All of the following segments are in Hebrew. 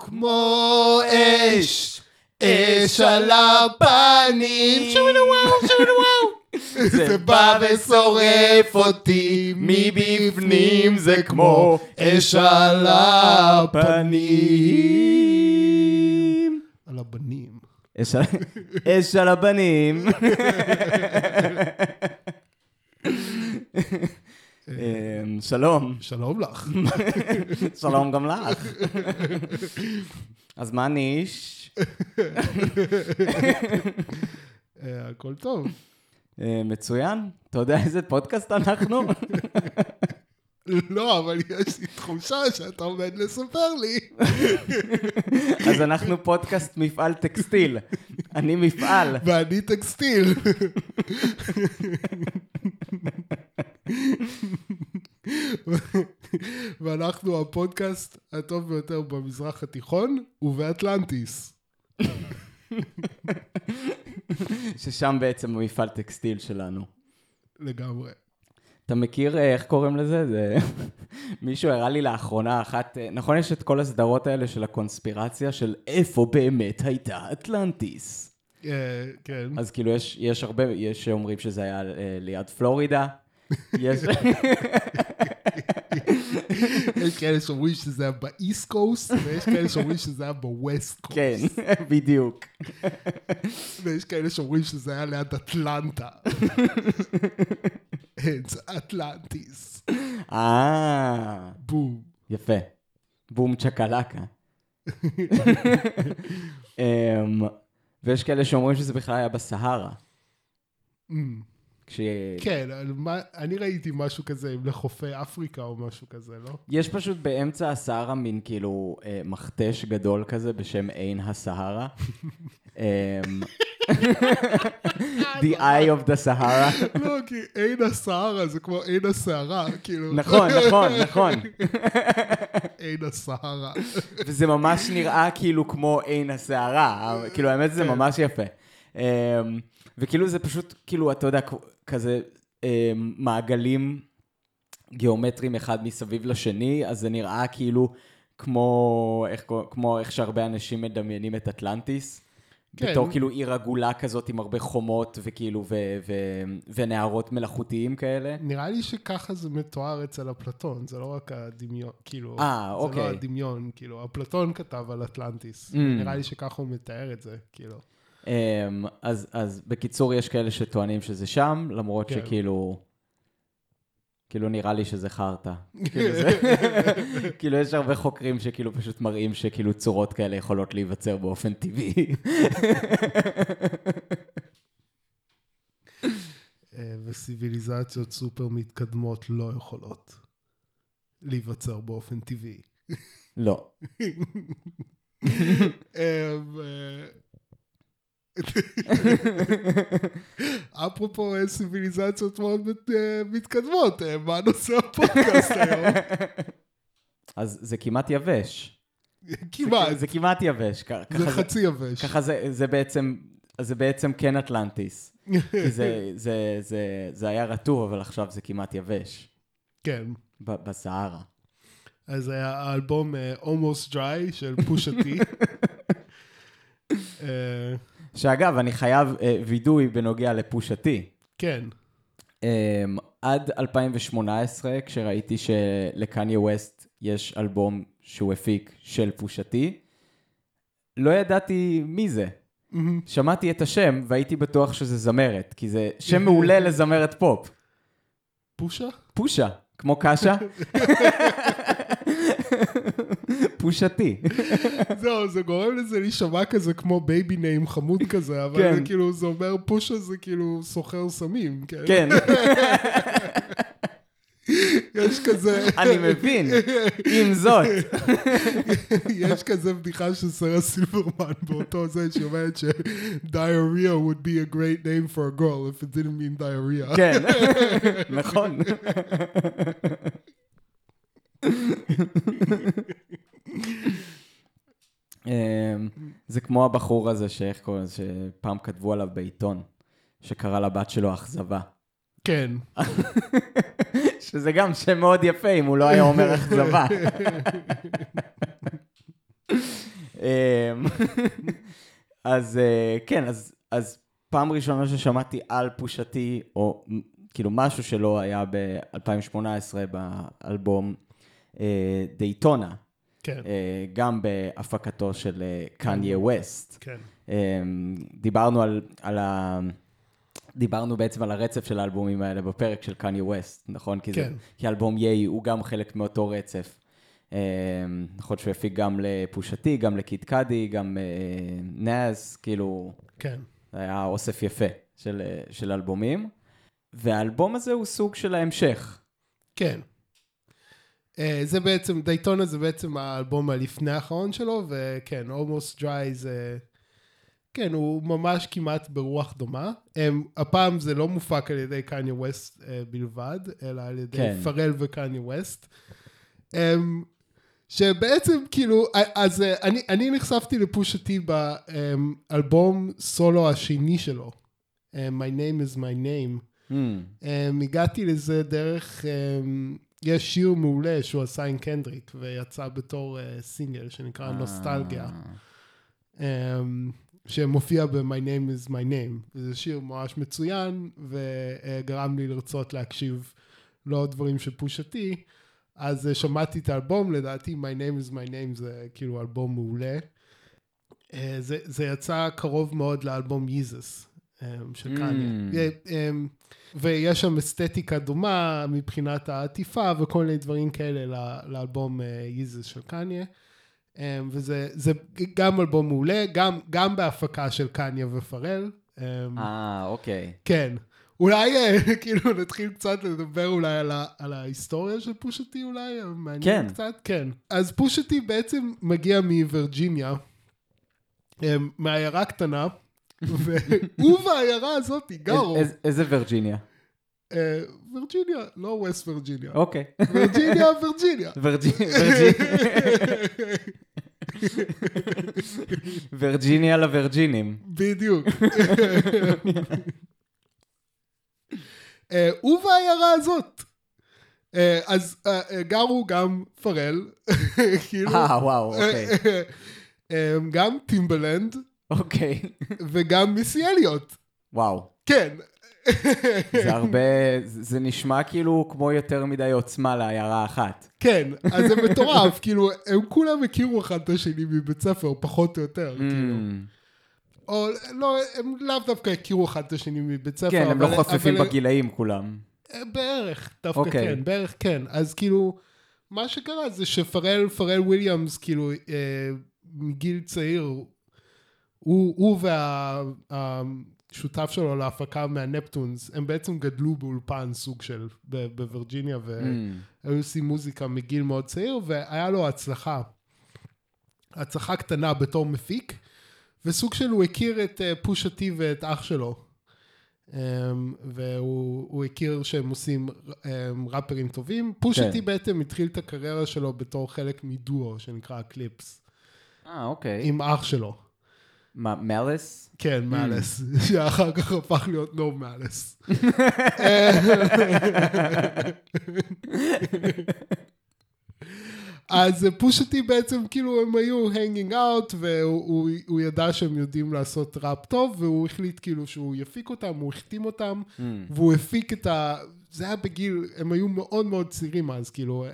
כמו אש, אש על הפנים, שווי וואו, שווי וואו. זה בא ושורף אותי מבפנים, זה כמו אש על הפנים. על הבנים. אש על הבנים. שלום, שלום לך. שלום גם לך. אז מה ניש? אה, הכל טוב. אה, מצוין. אתה יודע איזה פודקאסט אנחנו? לא, אבל יש לי תחושה שאתה עומד לספר לי. אז אנחנו פודקאסט מפעל טקסטיל. אני מפעל. ואני טקסטיל. ואנחנו הפודקאסט הטוב ביותר במזרח התיכון ובאטלנטיס. ששם בעצם המפעל טקסטיל שלנו. לגמרי. אתה מכיר אה, איך קוראים לזה? זה... מישהו הראה לי לאחרונה אחת, אה, נכון יש את כל הסדרות האלה של הקונספירציה של איפה באמת הייתה אטלנטיס. אה, כן. אז כאילו יש, יש הרבה, יש שאומרים שזה היה ליד פלורידה. יש... יש כאלה שאומרים שזה היה באיסט קוסט, ויש כאלה שאומרים שזה היה בווסט קוסט. כן, בדיוק. ויש כאלה שאומרים שזה היה ליד אטלנטה. אטלנטיס. אה, בום. יפה. בום צ'קלקה. ויש כאלה שאומרים שזה בכלל היה בסהרה. כש... כן, מה- אני ראיתי משהו כזה עם לחופי אפריקה או משהו כזה, לא? יש פשוט באמצע הסהרה מין כאילו אה, מכתש גדול כזה בשם עין הסהרה. אמ, The Eye of the Sahara. לא, כי עין הסהרה זה כמו עין הסערה, כאילו. נכון, נכון, נכון. עין הסהרה. וזה ממש נראה כאילו כמו עין הסערה, כאילו האמת זה ממש יפה. אמ, וכאילו זה פשוט, כאילו, אתה יודע, כזה אמ, מעגלים גיאומטריים אחד מסביב לשני, אז זה נראה כאילו כמו איך, כמו איך שהרבה אנשים מדמיינים את אטלנטיס. כן. בתור כאילו עיר עגולה כזאת עם הרבה חומות וכאילו ו- ו- ונהרות מלאכותיים כאלה. נראה לי שככה זה מתואר אצל אפלטון, זה לא רק הדמיון, כאילו, אה, זה אוקיי. לא הדמיון, כאילו, אפלטון כתב על אטלנטיס, Mm. נראה לי שככה הוא מתאר את זה, כאילו. אמ, אז, אז בקיצור, יש כאלה שטוענים שזה שם, למרות כן. שכאילו... כאילו נראה לי שזה חרטא. כאילו, זה- כאילו יש הרבה חוקרים שכאילו פשוט מראים שכאילו צורות כאלה יכולות להיווצר באופן טבעי. אה, וסיביליזציות סופר מתקדמות לא יכולות להיווצר באופן טבעי. לא. אפרופו אה, סיביליזציות מאוד אה, מתקדמות, אה, מה נושא הפודקאסט היום? אז זה כמעט יבש. כמעט, זה כמעט יבש. זה חצי יבש. ככה זה, בעצם, זה בעצם כן אטלנטיס. כי זה, זה, זה, זה היה רטוב, אבל עכשיו זה כמעט יבש. כן. בסהרה. אז היה האלבום Almost Dry של פושטי. שאגב, אני חייב אה, וידוי בנוגע לפושתי. כן, אה, עד 2018, כשראיתי שלקניה ווסט יש אלבום שהוא הפיק של פושתי, לא ידעתי מי זה. שמעתי את השם והייתי בטוח שזה זמרת, כי זה שם מעולה לזמרת פופ. פושה? פושה, כמו קאשה. Pusha T. זהו, זה גורם לזה להישמע כזה כמו baby name חמוד כזה, אבל כן. זה כאילו, זה אומר פושה זה כאילו סוחר סמים, כן? כן, יש כזה, אני מבין. עם זאת, יש כזה בדיחה של שרה סילברמן באותו זה, שהיא אומרת ש-diarrhea would be a great name for a girl if it didn't mean diarrhea. כן, נכון. אמ, זה כמו הבחור הזה, שאיך קוראים לזה, שפעם כתבו עליו בעיתון, שקרא לבת שלו אכזבה. כן. שזה גם שם מאוד יפה, אם הוא לא היה אומר אכזבה. אמ, אז אה, כן, אז, אז פעם ראשונה ששמעתי על פושתי, או כאילו משהו שלא היה ב-2018 באלבום אה, דייטונה, כן, אה, גם בהפקתו של אה, קניה ווסט. כן. אמ, דיברנו על, על ה... דיברנו בעצם על הרצף של האלבומים האלה בפרק של קניה ווסט, נכון? כי, זה, כן. כי אלבום ייי הוא גם חלק מאותו רצף. אמ, נכון שהוא הפיק גם לפושתי, גם לקיד קאדי, גם אה, נאז, כאילו, כן. זה היה אוסף יפה של, אה, של אלבומים. והאלבום הזה הוא סוג של ההמשך. כן. Uh, זה בעצם, דייטונה זה בעצם האלבום הלפני האחרון שלו, וכן, Almost Dry זה... כן, הוא ממש כמעט ברוח דומה. Um, הפעם זה לא מופק על ידי קניה ווסט uh, בלבד, אלא על ידי כן. פרל וקניה ווסט. Um, שבעצם כאילו, אז uh, אני, אני נחשפתי לפושטי באלבום סולו השני שלו, My Name is My Name. Hmm. Um, הגעתי לזה דרך, um, יש שיר מעולה שהוא עשה עם קנדריק ויצא בתור uh, סינגל שנקרא נוסטלגיה, um, שמופיע ב-My Name is My Name. וזה שיר ממש מצוין וגרם לי לרצות להקשיב לעוד דברים שפושתי. אז uh, שמעתי את האלבום, לדעתי My Name is My Name זה כאילו אלבום מעולה. Uh, זה, זה יצא קרוב מאוד לאלבום ייזוס של קניה. Mm. Yeah, um, ויש שם אסתטיקה דומה מבחינת העטיפה וכל מיני דברים כאלה לאלבום ייזוס של קניה. Um, וזה זה גם אלבום מעולה, גם, גם בהפקה של קניה ופרל. אה, אוקיי. כן. אולי אה, כאילו נתחיל קצת לדבר אולי על, ה, על ההיסטוריה של פושטי אולי, מעניין כן. קצת, כן. אז פושטי בעצם מגיע מווירג'יניה, אה, מעיירה קטנה, והוא והעיירה הזאת גרו, איז- איזה וירג'יניה? אה, וירג'יניה, לא ווסט וירג'יניה, אוקיי. וירג'יניה, וירג'יניה. וירג'יניה. לווירג'ינים. בדיוק. אה, הוא והעיירה הזאת. אה, אז אה, אה, גרו גם פרל, כאילו, אה, וואו, אוקיי. אה, גם טימבלנד אוקיי. וגם מיסי אליוט. וואו. כן, זה הרבה, זה נשמע כאילו כמו יותר מדי עוצמה לעיירה אחת. כן, אז זה מטורף, כאילו, הם כולם הכירו אחד את השני מבית ספר, פחות או יותר, כאילו. Mm. או לא, הם לאו דווקא הכירו אחד את השני מבית ספר, כן, הם לא חופפים בגילאים כולם. אה, בערך, דווקא אוקיי. כן, בערך כן. אז כאילו, מה שקרה זה שפרל, פרל וויליאמס, כאילו, אה, מגיל צעיר, הוא, הוא והשותף שלו להפקה מהנפטונס, הם בעצם גדלו באולפן סוג של, בווירג'יניה, והיו Mm. עושים מוזיקה מגיל מאוד צעיר, והיה לו הצלחה. הצלחה קטנה בתור מפיק, וסוג של הוא הכיר את אה, פושה טי ואת אח שלו. Um, והוא הוא הכיר שהם עושים um, ראפרים טובים. פושה כן. בעצם התחיל את הקריירה שלו בתור חלק מדואו שנקרא קליפס, אה, אוקיי. עם אח שלו. מה, מאלס? כן, מאלס, שאחר כך הפך להיות נו מאלס. אז פושטי בעצם, כאילו, הם היו הנגינג אאוט, והוא הוא- הוא ידע שהם יודעים לעשות ראפ טוב, והוא החליט כאילו שהוא יפיק אותם, הוא החתים אותם, Mm. והוא הפיק את ה... זה היה בגיל, הם היו מאוד מאוד צעירים אז, כאילו,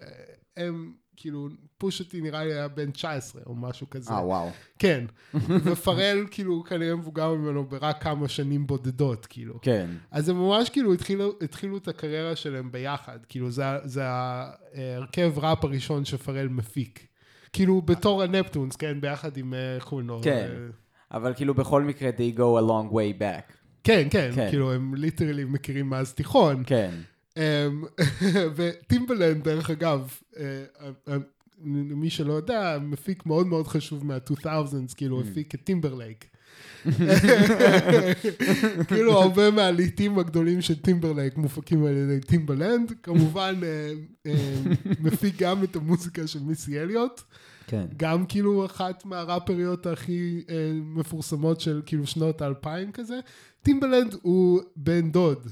הם, כאילו, פושטי נראה לי היה בן 19 או משהו כזה. אה, וואו. כן, ופרל כאילו כנראה מבוגר ממנו ברק כמה שנים בודדות, כאילו. כן. אז הם ממש כאילו התחילו, התחילו את הקריירה שלהם ביחד, כאילו זה, זה ההרכב ראפ הראשון שפרל מפיק. כאילו בתור הנפטונס, כן, ביחד עם, אה, לו? כן. אה, אבל כאילו בכל מקרה, they go a long way back. כן, כן, כן. כאילו הם ליטרלי מכירים מאז תיכון. כן. אמ, וטימבלנד, דרך אגב, אה, אה, למי שלא יודע, מפיק מאוד מאוד חשוב מה- 2000s, כאילו Mm. הפיק את טימברלייק. כאילו הרבה מהלהיטים הגדולים של טימברלייק מופקים על ידי טימבלנד, כמובן אה, אה, מפיק גם את המוזיקה של מיסי אליוט, כן. גם כאילו אחת מהראפריות הכי אה, מפורסמות של כאילו שנות האלפיים כזה. טימבלנד הוא בן דוד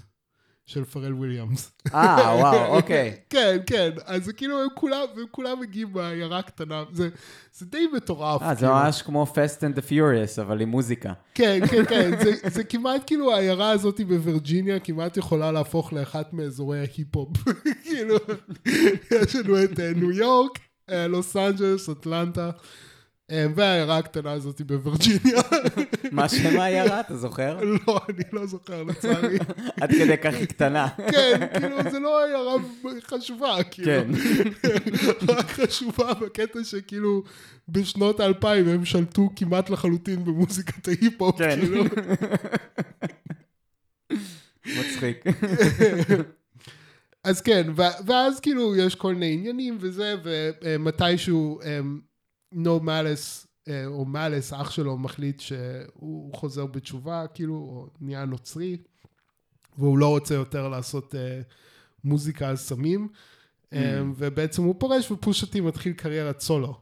של פארל וויליאמס. אה, וואו, אוקיי. כן, כן, אז זה כאילו הם כולם, הם כולם מגיעים מעיירה קטנה, זה, זה די מטורף. אה, זה כאילו. ממש כמו Fast and the Furious, אבל עם מוזיקה. כן, כן, כן, זה, זה כמעט כאילו העיירה הזאת בווירג'יניה כמעט יכולה להפוך לאחת מאזורי ההיפ-הופ. כאילו, יש לנו את ניו יורק, לוס אנג'לס, אטלנטה, והעיירה הקטנה הזאת בווירג'יניה. מה שם העיירה, אתה זוכר? לא, אני לא זוכר לצערי. עד כדי כך היא קטנה. כן, כאילו, זה לא עיירה חשובה, כאילו. כן. רק חשובה בקטע שכאילו בשנות האלפיים הם שלטו כמעט לחלוטין במוזיקת ההיפ-הופ, כן. כאילו. מצחיק. אז כן, ואז כאילו יש כל מיני עניינים וזה, ומתישהו אמ, No Malice, אה, או Malice, אח שלו, מחליט שהוא חוזר בתשובה, כאילו, או נהיה נוצרי, והוא לא רוצה יותר לעשות אה, מוזיקה על סמים, Mm. אמ, ובעצם הוא פורש ו Pusha T מתחיל קריירת סולו,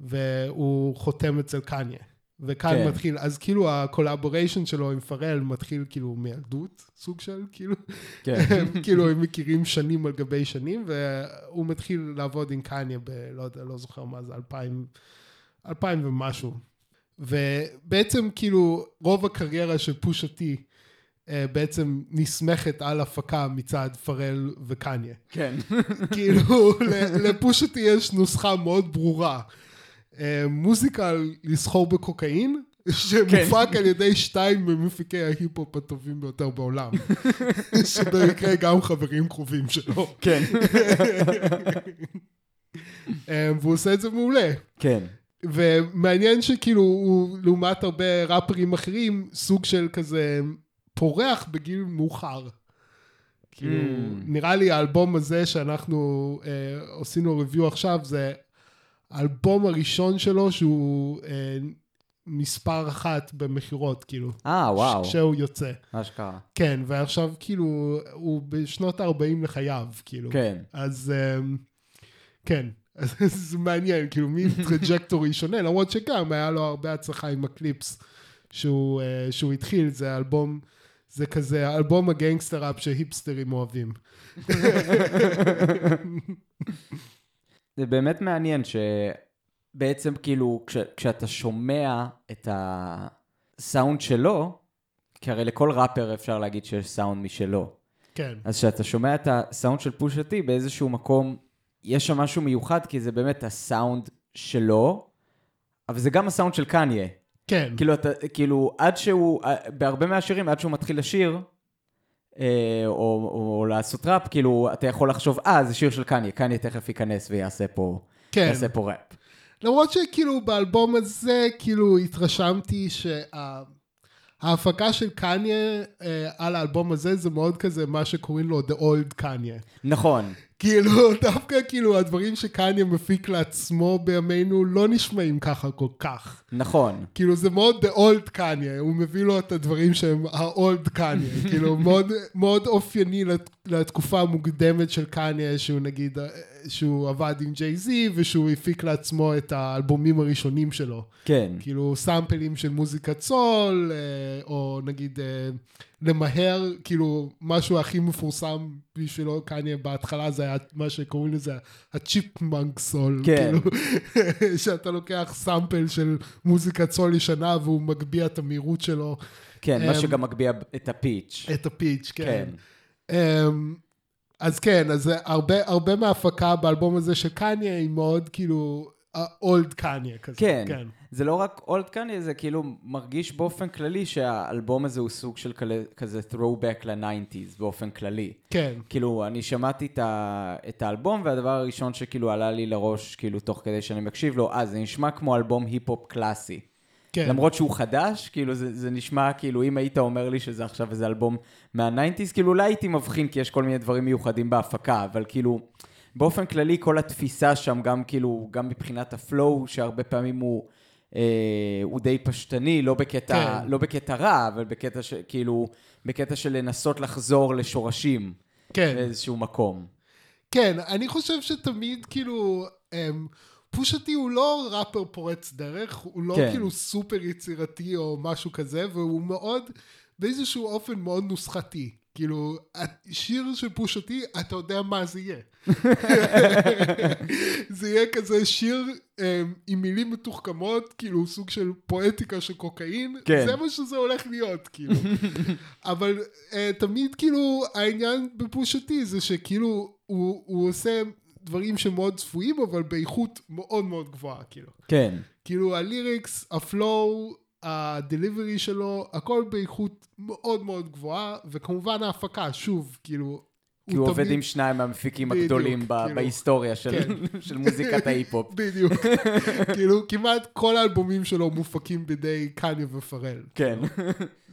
והוא חותם אצל קניה. וכאן כן. מתחיל, אז כאילו ה collaboration שלו עם פארל מתחיל כאילו מילדות, סוג של, כאילו, כן. כאילו הם מכירים שנים על גבי שנים, והוא מתחיל לעבוד עם קניה ב... לא יודע, לא זוכר מה זה, אלפיים, אלפיים ומשהו. ובעצם כאילו רוב הקריירה של פושטי בעצם נסמכת על הפקה מצד פרל וקניה. כן. כאילו ל- לפושטי יש נוסחה מאוד ברורה. אה, מוזיקה על לסחור בקוקאין, שמופק על ידי שתיים ממפיקי ההיפ-הופ הטובים ביותר בעולם. שבמקרה גם חברים קרובים שלו. כן. אה, והוא עושה את זה מעולה. כן. ומעניין שכאילו הוא, לעומת הרבה ראפרים אחרים, סוג של כזה פורח בגיל מאוחר. כאילו, Mm. נראה לי האלבום הזה שאנחנו אה, עשינו ריוויו עכשיו, זה האלבום הראשון שלו שהוא אה, מספר אחת במכירות, כאילו. אה, וואו. כשהוא יוצא. אשכרה. כן, ועכשיו כאילו, הוא בשנות ה-40 לחייו, כאילו. כן. אז אמ, כן, אז זה מעניין, כאילו מין trajectory שונה, למרות שגם היה לו הרבה הצלחה עם הקליפס שהוא, אה, שהוא התחיל, זה אלבום, זה כזה אלבום ה gangster rap שהיפסטרים אוהבים. זה באמת מעניין שבעצם כאילו כש, כשאתה שומע את הסאונד שלו, כי הרי לכל ראפר אפשר להגיד שיש סאונד משלו. כן, אז כשאתה שומע את הסאונד של פושטי באיזשהו מקום, יש שם משהו מיוחד, כי זה באמת הסאונד שלו, אבל זה גם הסאונד של קניה. כן, כאילו, אתה, כאילו, עד שהוא, בהרבה מהשירים, עד שהוא מתחיל לשיר, אה, או, או, או לעשות ראפ, כאילו, אתה יכול לחשוב, אה, זה שיר של קניה, קניה תכף ייכנס ויעשה פה, כן. יעשה פה ראפ. למרות שכאילו באלבום הזה, כאילו התרשמתי שההפקה של קניה אה, על האלבום הזה זה מאוד כזה מה שקוראים לו The Old קניה. נכון, כאילו, דווקא כאילו הדברים שקניה מפיק לעצמו בימינו לא נשמעים ככה כל כך. נכון. כאילו זה מאוד the old קניה, הוא מביא לו את הדברים שהם ה-old קניה, כאילו מאוד, מאוד אופייני לת, לתקופה המוקדמת של קניה, שהוא נגיד, אה, שהוא עבד עם ג'יי זי ושהוא הפיק לעצמו את האלבומים הראשונים שלו. כן, כאילו סאמפלים של מוזיקת סול, אה, או נגיד אה, למהר, כאילו משהו הכי מפורסם בשבילו קניה בהתחלה זה היה מה שקוראים לזה הצ'יפמנק סול, כן. כאילו שאתה לוקח סאמפל של מוזיקת סול ישנה והוא מגביה את המהירות שלו, כן, מה אמ, שגם מגביה את הפיץ'. את הפיץ', כן. כן. אמ, אז כן, אז הרבה, הרבה מההפקה באלבום הזה של קניה היא מאוד כאילו אולד קניה כזה. כן. כן. זה לא רק אולד קניה, זה כאילו מרגיש באופן כללי שהאלבום הזה הוא סוג של כזה- כזה throwback ל-90's באופן כללי. כן. כאילו, אני שמעתי את, ה... את האלבום, והדבר הראשון שכאילו עלה לי לראש, כאילו, תוך כדי שאני מקשיב לו, אה, זה נשמע כמו אלבום היפ-הופ קלאסי. כן. למרות שהוא חדש, כאילו, זה, זה נשמע כאילו, אם היית אומר לי שזה עכשיו איזה אלבום מה-90's, כאילו, אולי הייתי מבחין, כי יש כל מיני דברים מיוחדים בהפקה, אבל כאילו, באופן כללי, כל התפיסה שם, גם כאילו, גם מבחינת ה flow, שהרבה פעמים הוא... אה, הוא די פשטני, לא בקטע, כן. לא בקטע רע, אבל בקטע ש... כאילו, בקטע של לנסות לחזור לשורשים כן. באיזשהו מקום. כן, אני חושב שתמיד כאילו, אמ, Pusha T הוא לא ראפר פורץ דרך, הוא לא כן. כאילו סופר יצירתי או משהו כזה, והוא מאוד, באיזשהו אופן מאוד נוסחתי. כאילו, שיר של פושתי, אתה יודע מה זה יהיה. זה יהיה כזה שיר um, עם מילים מתוחכמות, כאילו סוג של פואטיקה של קוקאין, כן. זה מה שזה הולך להיות, כאילו. אבל uh, תמיד כאילו העניין בפושתי זה שכאילו הוא, הוא עושה דברים שמאוד צפויים, אבל באיכות מאוד מאוד גבוהה, כאילו. כן. כאילו הליריקס, הפלואו, הדליברי שלו, הכל באיכות מאוד מאוד גבוהה, וכמובן ההפקה, שוב, כאילו... כי הוא עובד עם שניים מהמפיקים הגדולים כאילו. בהיסטוריה של כן. של מוזיקת ההיפ-הופ. בדיוק. כאילו, כמעט כל האלבומים שלו מופקים בידי קניה ופרל. כן.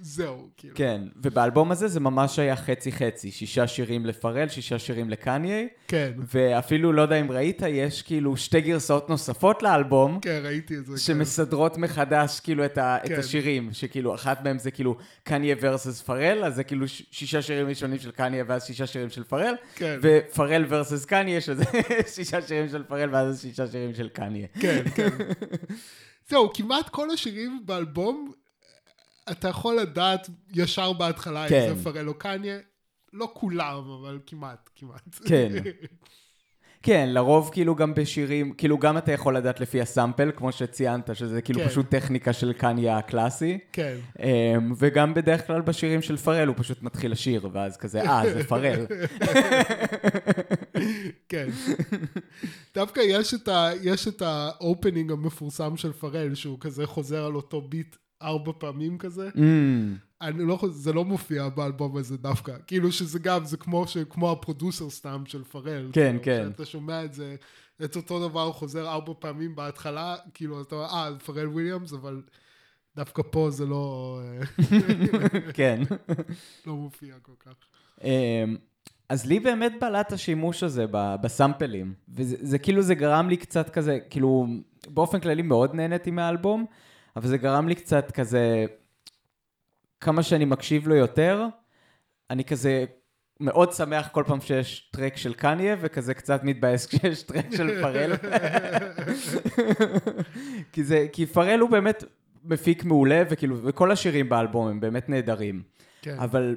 זהו, כאילו. כן, ובאלבום הזה זה ממש היה חצי-חצי, שישה שירים לפרל, שישה שירים לקניה, כן, ואפילו, לא יודע אם ראית, יש כאילו שתי גרסאות נוספות לאלבום, כן, ראיתי את זה. כן. שמסדרות מחדש כאילו את, כן. השירים, שכאילו אחת מהם זה כאילו קניה versus פרל, אז זה כאילו שישה שירים ראשונים של קניה ואז שישה שירים של פרל, כן. ופרל versus קניה, שזה שישה שירים של פרל ואז שישה שירים של קניה. כן, כן. זהו, כמעט כל השירים באלבום, אתה יכול לדעת ישר בהתחלה כן. אם זה פרל או קניה. לא כולם, אבל כמעט, כמעט. כן. כן, לרוב כאילו גם בשירים, כאילו גם אתה יכול לדעת לפי הסאמפל, כמו שציינת, שזה כאילו כן. פשוט טכניקה של קניה הקלאסי. כן. אמ, וגם בדרך כלל בשירים של פרל הוא פשוט מתחיל לשיר, ואז כזה, אה, זה פרל. כן. דווקא יש את, ה, יש את ה opening המפורסם של פארל, שהוא כזה חוזר על אותו ביט ארבע פעמים כזה. אמ, אני לא חושב, זה לא מופיע באלבום הזה דווקא. כאילו שזה גם, זה כמו, ש, כמו ה producer stamp של פארל. כן, כאילו, כן. כשאתה שומע את זה, את אותו דבר חוזר ארבע פעמים בהתחלה, כאילו אתה אומר, אה, פארל וויליאמס, אבל דווקא פה זה לא, אה, כן. לא מופיע כל כך. אמ, אז לי באמת בלט השימוש הזה בסאמפלים, וזה זה כאילו זה גרם לי קצת כזה, כאילו, באופן כללי מאוד נהניתי מהאלבום, אבל זה גרם לי קצת כזה, כמה שאני מקשיב לו יותר, אני כזה מאוד שמח כל פעם שיש טרק של קניה, וכזה קצת מתבאס כשיש טרק של פרל. כי, זה, כי פארל הוא באמת מפיק מעולה, וכאילו, וכל השירים באלבום הם באמת נהדרים. כן. אבל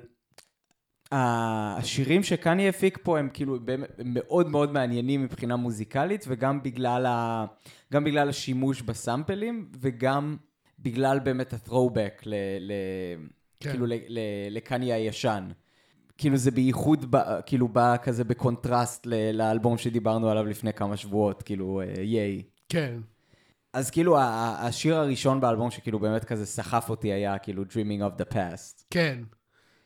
השירים שקניה הפיק פה הם כאילו באמת- הם מאוד מאוד מעניינים מבחינה מוזיקלית, וגם בגלל, ה... גם בגלל השימוש בסאמפלים, וגם בגלל באמת ה- throwback ל... ל... כן. כאילו ל... ל... לקניה הישן. כאילו זה בייחוד, בא, כאילו בא כזה בקונטרסט ל... לאלבום שדיברנו עליו לפני כמה שבועות, כאילו אה, Ye. כן. אז כאילו השיר הראשון באלבום שכאילו באמת כזה סחף אותי היה כאילו Dreaming of the Past. כן.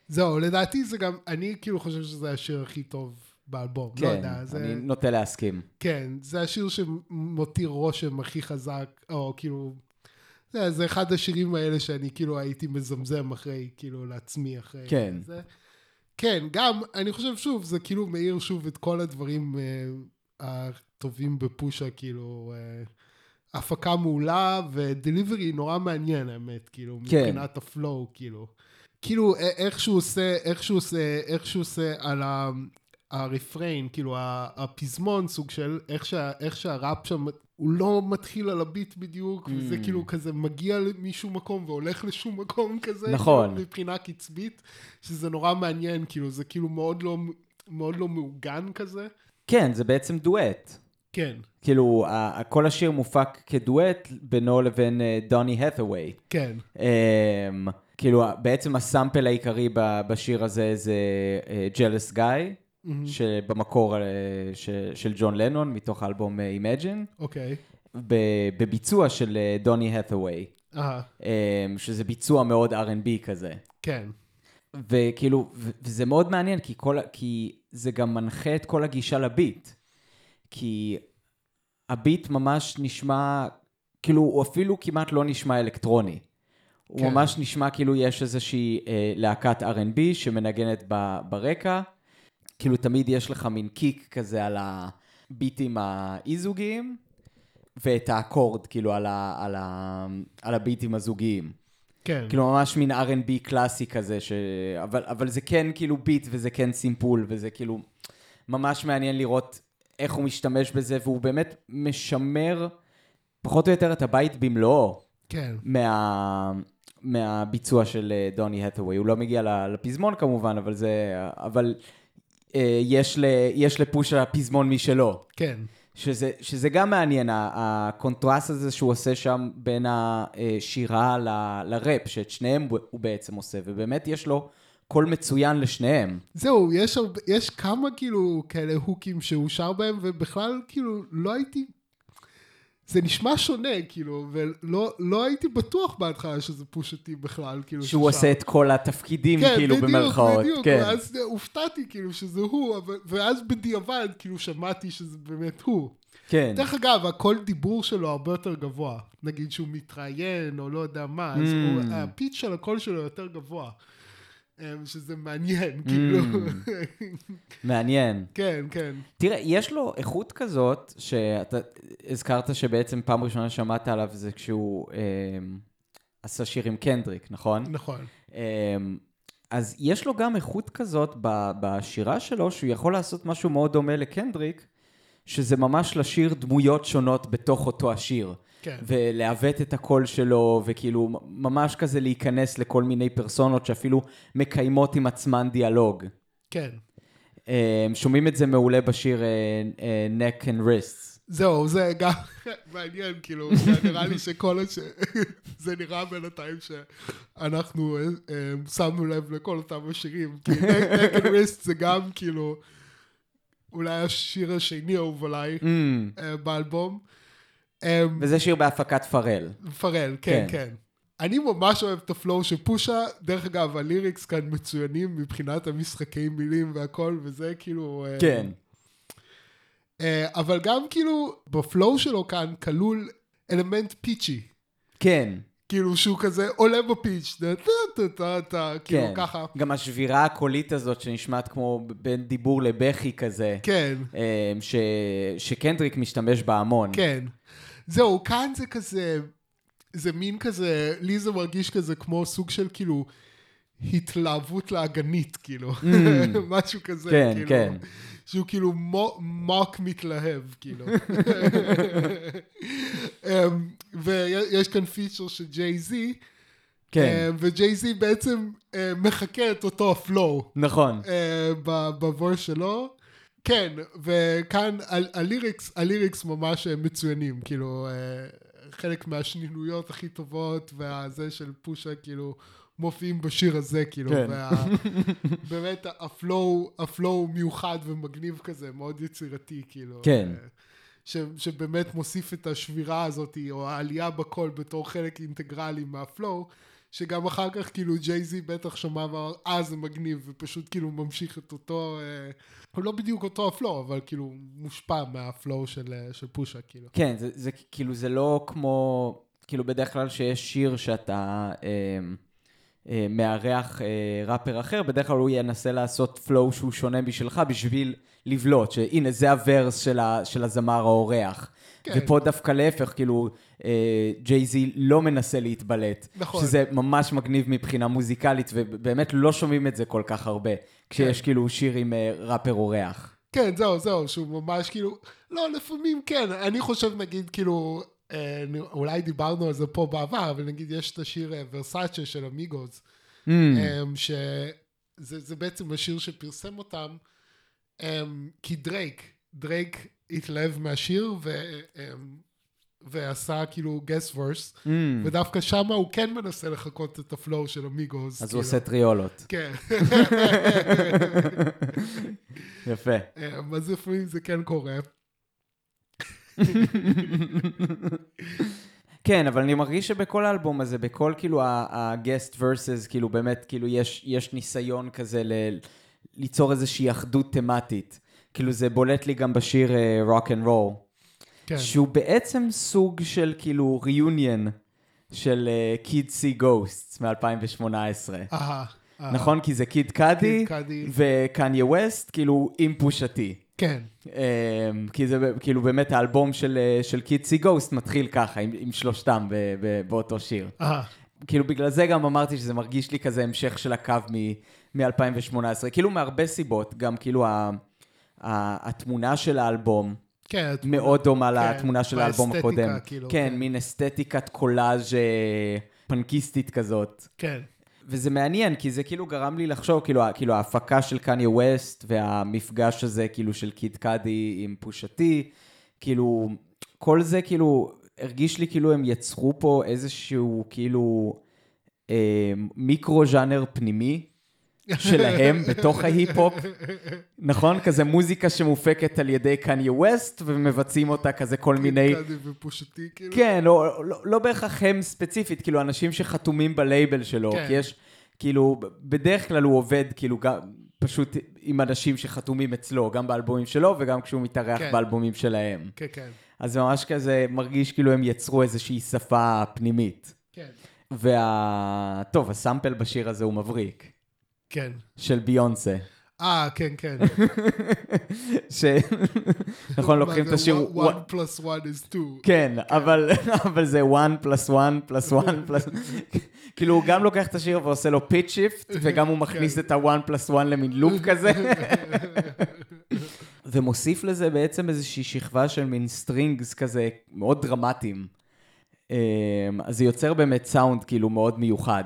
זהו, לדעתי זה גם, אני כאילו חושב שזה השיר הכי טוב באלבום. לא כן, יודע, זה... אני נוטה להסכים. כן, זה השיר שמותיר רושם הכי חזק, או כאילו... זה, זה אחד השירים האלה שאני כאילו הייתי מזמזם אחרי, כאילו לעצמי אחרי כן. זה. כן, גם, אני חושב שוב, זה כאילו מאיר שוב את כל הדברים אה, הטובים בפושה, כאילו, אה, הפקה מעולה ודליברי נורא מעניין האמת, כאילו, כן. מבחינת הפלואו, כאילו. כאילו, איך שהוא עושה, איך שהוא עושה, איך שהוא עושה על ה... הרפריין, כאילו הפזמון סוג של איך, שה, איך שהראפ שם, הוא לא מתחיל על הביט בדיוק, mm. וזה כאילו כזה מגיע משום מקום והולך לשום מקום כזה, נכון. כאילו, מבחינה קצבית, שזה נורא מעניין, כאילו זה כאילו מאוד לא, מאוד לא מעוגן כזה. כן, זה בעצם דואט. כן, כאילו, כל השיר מופק כדואט בינו לבין אה, דוני האת'ווי. כן, אמ, כאילו, בעצם הסאמפל העיקרי בשיר הזה זה ג'לס גיא, שבמקור אה, ש- של ג'ון לנון, מתוך האלבום אה, Imagine, אוקיי. ב- בביצוע של אה, דוני האת'ווי, אה, אמ, שזה ביצוע מאוד R&B כזה. כן, וכאילו, וזה מאוד מעניין, כי, כל, כי זה גם מנחה את כל הגישה לביט. כי הביט ממש נשמע, כאילו, הוא אפילו כמעט לא נשמע אלקטרוני. הוא כן. ממש נשמע כאילו יש איזושהי אה, להקת R&B שמנגנת ב, ברקע. כאילו, תמיד יש לך מין קיק כזה על הביטים האי-זוגיים, ואת האקורד, כאילו, על, ה, על, ה, על הביטים הזוגיים. כן, כאילו ממש מין R&B קלאסי כזה, ש... אבל, אבל זה כן כאילו ביט וזה כן סימפול, וזה כאילו ממש מעניין לראות איך הוא משתמש בזה, והוא באמת משמר פחות או יותר את הבית במלואו כן, מה... מהביצוע של אה, דוני הטווי. הוא לא מגיע לפזמון כמובן, אבל זה... אבל יש, ל, יש לפושה פזמון משלו. כן. שזה, שזה גם מעניין, הקונטרסט הזה שהוא עושה שם בין השירה ל, לראפ, שאת שניהם הוא בעצם עושה, ובאמת יש לו קול מצוין לשניהם. זהו, יש, הרבה, יש כמה כאילו כאלה hookים שהוא שר בהם, ובכלל כאילו לא הייתי זה נשמע שונה, כאילו, ולא לא הייתי בטוח בהתחלה שזה Pusha T בכלל, כאילו, שהוא ששר. עושה את כל התפקידים, כן, כאילו, בדיוק, במרכאות. כן, בדיוק, ואז הופתעתי, כאילו, שזה הוא, אבל, ואז בדיעבד, כאילו, שמעתי שזה באמת הוא. כן. דרך אגב, הכל דיבור שלו הרבה יותר גבוה. נגיד שהוא מתראיין, או לא יודע מה, אז הוא, mm. הפיץ של הקול שלו יותר גבוה. אמ, שזה מעניין, mm. כאילו. מעניין. כן, כן. תראה, יש לו איכות כזאת, שאתה הזכרת שבעצם פעם ראשונה שמעת עליו זה כשהוא אה, עשה שיר עם קנדריק, נכון? נכון. אה, אז יש לו גם איכות כזאת בשירה שלו, שהוא יכול לעשות משהו מאוד דומה לקנדריק, שזה ממש לשיר דמויות שונות בתוך אותו השיר. כן. ולעוות את הקול שלו, וכאילו ממש כזה להיכנס לכל מיני פרסונות שאפילו מקיימות עם עצמן דיאלוג. כן. אה, שומעים את זה מעולה בשיר אה, אה, neck and wrists. זהו, זה גם מעניין, כאילו, נראה לי שכל הש... זה נראה בינתיים שאנחנו שמנו לב לכל אותם השירים, כי neck and wrists זה גם כאילו, אולי השיר השני האהוב עליי mm. באלבום. אמ, וזה שיר בהפקת פרל. פרל, כן, כן. כן. אני ממש אוהב את הפלואו של פושה, דרך אגב, הליריקס כאן מצוינים מבחינת המשחקי מילים והכל, וזה כאילו... אה, כן. אה, אבל גם כאילו, בפלואו שלו כאן כלול אלמנט פיצ'י. כן. כאילו שהוא כזה עולה בפיץ', טה טה טה טה, כאילו כן. ככה. גם השבירה הקולית הזאת שנשמעת כמו בין דיבור לבכי כזה. כן. ש... שקנדריק משתמש בה המון. כן. זהו, כאן זה כזה, זה מין כזה, לי זה מרגיש כזה כמו סוג של כאילו התלהבות לאגנית, כאילו, mm. משהו כזה, כן, כאילו, כן. שהוא כאילו mock מתלהב, כאילו. um, ויש כאן feature של ג'יי זי, כן. Uh, וג'יי זי בעצם uh, מחקה את אותו ה flow. נכון. ב verse שלו. כן, וכאן ה lyrics, ה lyrics ממש מצוינים, כאילו, אה, חלק מהשנינויות הכי טובות, והזה של פושה, כאילו, מופיעים בשיר הזה, כאילו, כן. ובאמת ה flow, ה flow מיוחד ומגניב כזה, מאוד יצירתי, כאילו. כן. אה, ש, שבאמת מוסיף את השבירה הזאת, או העלייה בקול בתור חלק אינטגרלי מה flow, שגם אחר כך כאילו ג'יי זי בטח שמע ואמר, אה זה מגניב, ופשוט כאילו ממשיך את אותו, אה, לא בדיוק אותו ה flow, אבל כאילו מושפע מה flow של, אה, של פושה, כאילו. כן, זה, זה כאילו זה לא כמו, כאילו בדרך כלל שיש שיר שאתה... אה, אה, מארח אה, ראפר אחר, בדרך כלל הוא ינסה לעשות פלואו שהוא שונה משלך בשביל לבלוט, שהנה זה הוורס של, ה, של הזמר האורח. כן. ופה דווקא להפך, כאילו, אה, ג'יי-זי לא מנסה להתבלט. נכון. שזה ממש מגניב מבחינה מוזיקלית, ובאמת לא שומעים את זה כל כך הרבה, כשיש כן. כאילו שיר עם אה, ראפר אורח. כן, זהו, זהו, שהוא ממש כאילו, לא, לפעמים כן, אני חושב נגיד כאילו, אה, אולי דיברנו על זה פה בעבר, אבל נגיד יש את השיר Versace של Migos, mm. שזה בעצם השיר שפרסם אותם, כי דרייק, דרייק התלהב מהשיר ו, ועשה כאילו guest verse, mm. ודווקא שם הוא כן מנסה לחקות את ה flow של Migos. אז כאילו. הוא עושה טריולות. כן. יפה. אז לפעמים זה כן קורה. כן, אבל אני מרגיש שבכל האלבום הזה, בכל כאילו ה guest verses, כאילו באמת, כאילו יש, יש ניסיון כזה ל, ליצור איזושהי אחדות תמטית. כאילו זה בולט לי גם בשיר Rock N Roll. כן. שהוא בעצם סוג של כאילו reunion של Kids See Ghosts מ-2018. אהה. נכון? כי זה קיד קאדי וקניה ווסט, כאילו עם פושתי. כן. Um, כי זה כאילו באמת האלבום של, של קיד סי גוסט מתחיל ככה, עם, עם שלושתם ב, ב, באותו שיר. אהה. כאילו בגלל זה גם אמרתי שזה מרגיש לי כזה המשך של הקו מ-2018. כאילו מהרבה סיבות, גם כאילו ה... התמונה של האלבום, כן, מאוד דומה כן, לתמונה של האלבום הקודם. כאילו, כן, כן, מין אסתטיקת קולאז' אה, פנקיסטית כזאת. כן. וזה מעניין, כי זה כאילו גרם לי לחשוב, כאילו, כאילו ההפקה של קניה ווסט והמפגש הזה, כאילו, של קיד קאדי עם פושתי, כאילו, כל זה, כאילו, הרגיש לי כאילו הם יצרו פה איזשהו, כאילו, אה, מיקרו-ז'אנר פנימי שלהם בתוך ההיפ-הופ, נכון? כזה מוזיקה שמופקת על ידי קניה ווסט, ומבצעים אותה כזה כל מיני... קאדי ופושטי, כאילו. כן, לא, לא, לא בהכרח הם ספציפית, כאילו אנשים שחתומים בלייבל שלו, כן. כי יש, כאילו, בדרך כלל הוא עובד, כאילו, גם, פשוט עם אנשים שחתומים אצלו, גם באלבומים שלו וגם כשהוא מתארח כן. באלבומים שלהם. כן, כן. אז זה ממש כזה מרגיש כאילו הם יצרו איזושהי שפה פנימית. כן. וה... טוב, הסאמפל בשיר הזה הוא מבריק, כן. של ביונסה. אה, כן, כן. ש... נכון, לוקחים את השיר... one plus one is two. כן, אבל, אבל זה 1 פלוס 1 פלוס 1 פלוס... כאילו, הוא גם לוקח את השיר ועושה לו pitch shift, וגם הוא מכניס את ה-1 פלוס 1 למין loop כזה. ומוסיף לזה בעצם איזושהי שכבה של מין strings כזה מאוד דרמטיים. אמ, אז זה יוצר באמת סאונד כאילו מאוד מיוחד.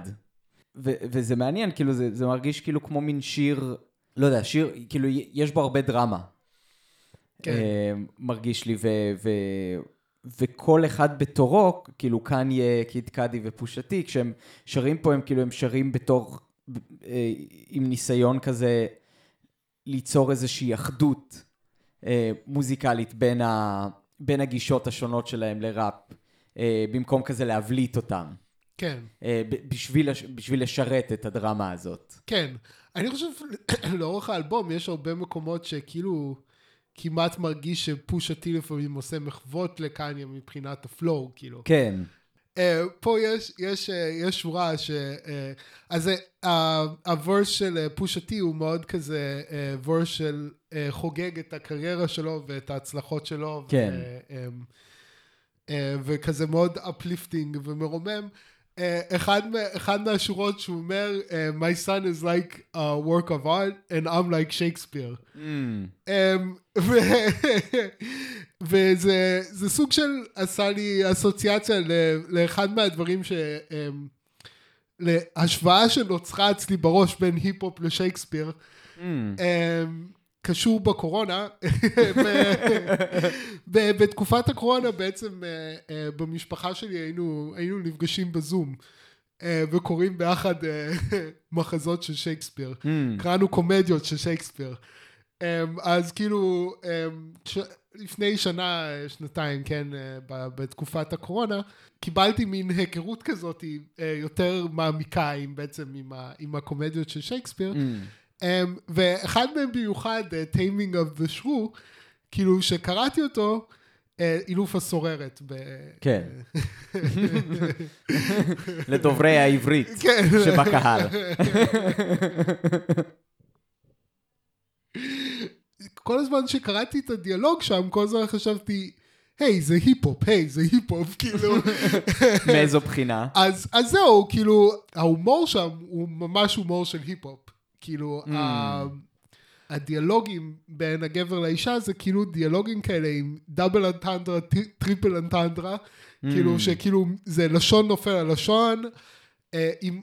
ו- וזה מעניין, כאילו זה, זה מרגיש כאילו כמו מין שיר, לא יודע, שיר, כאילו יש בו הרבה דרמה. כן. אה, מרגיש לי, ו- ו- וכל אחד בתורו, כאילו קניה, קיד קאדי ופושתי, כשהם שרים פה, הם כאילו, הם שרים בתור, אה, עם ניסיון כזה ליצור איזושהי אחדות אה, מוזיקלית בין, ה- בין הגישות השונות שלהם לראפ, במקום כזה להבליט אותם, כן. אה, בשביל, בשביל לשרת את הדרמה הזאת. כן. אני חושב, לאורך האלבום יש הרבה מקומות שכאילו כמעט מרגיש שפושה טי לפעמים עושה מחוות לקניה מבחינת ה flow, כאילו. כן. Uh, פה יש, יש, uh, יש שורה ש... Uh, אז uh, ה verse של פושה טי הוא מאוד כזה uh, verse של uh, חוגג את הקריירה שלו ואת ההצלחות שלו. כן. ו, um, uh, וכזה מאוד uplifting ומרומם. Uh, אחד, אחד מהשורות שהוא אומר, uh, My son is like a work of art and I'm like Shakespeare. Mm. אמ, ו- וזה זה סוג של עשה לי אסוציאציה לאחד מהדברים ש... אמ, להשוואה שנוצרה אצלי בראש בין היפ-הופ לשייקספיר, Mm. קשור בקורונה. בתקופת הקורונה בעצם אה, אה, במשפחה שלי היינו, היינו נפגשים בזום. אה, וקוראים ביחד מחזות של שייקספיר. Mm. קראנו קומדיות של שייקספיר. אז כאילו. לפני שנה, שנתיים, כן, בתקופת הקורונה, קיבלתי מין היכרות כזאת יותר מעמיקה עם בעצם עם, ה... עם הקומדיות של שייקספיר. Mm. Um, ואחד מהם במיוחד, uh, Taming of the Shrew, כאילו שקראתי את, uh, אילוף הסוררת. ב... כן. לדוברי העברית כן. שבקהל. כל הזמן שקראתי את הדיאלוג שם, כל הזמן חשבתי, היי, זה היפ-הופ, היי, זה היפ-הופ, כאילו. מאיזו בחינה? אז, אז זהו, כאילו, ההומור שם הוא ממש הומור של היפ-הופ. כאילו, Mm. ה... הדיאלוגים בין הגבר לאישה זה כאילו דיאלוגים כאלה עם double entendre, triple entendre, כאילו שכאילו זה לשון נופל על לשון, אה, עם,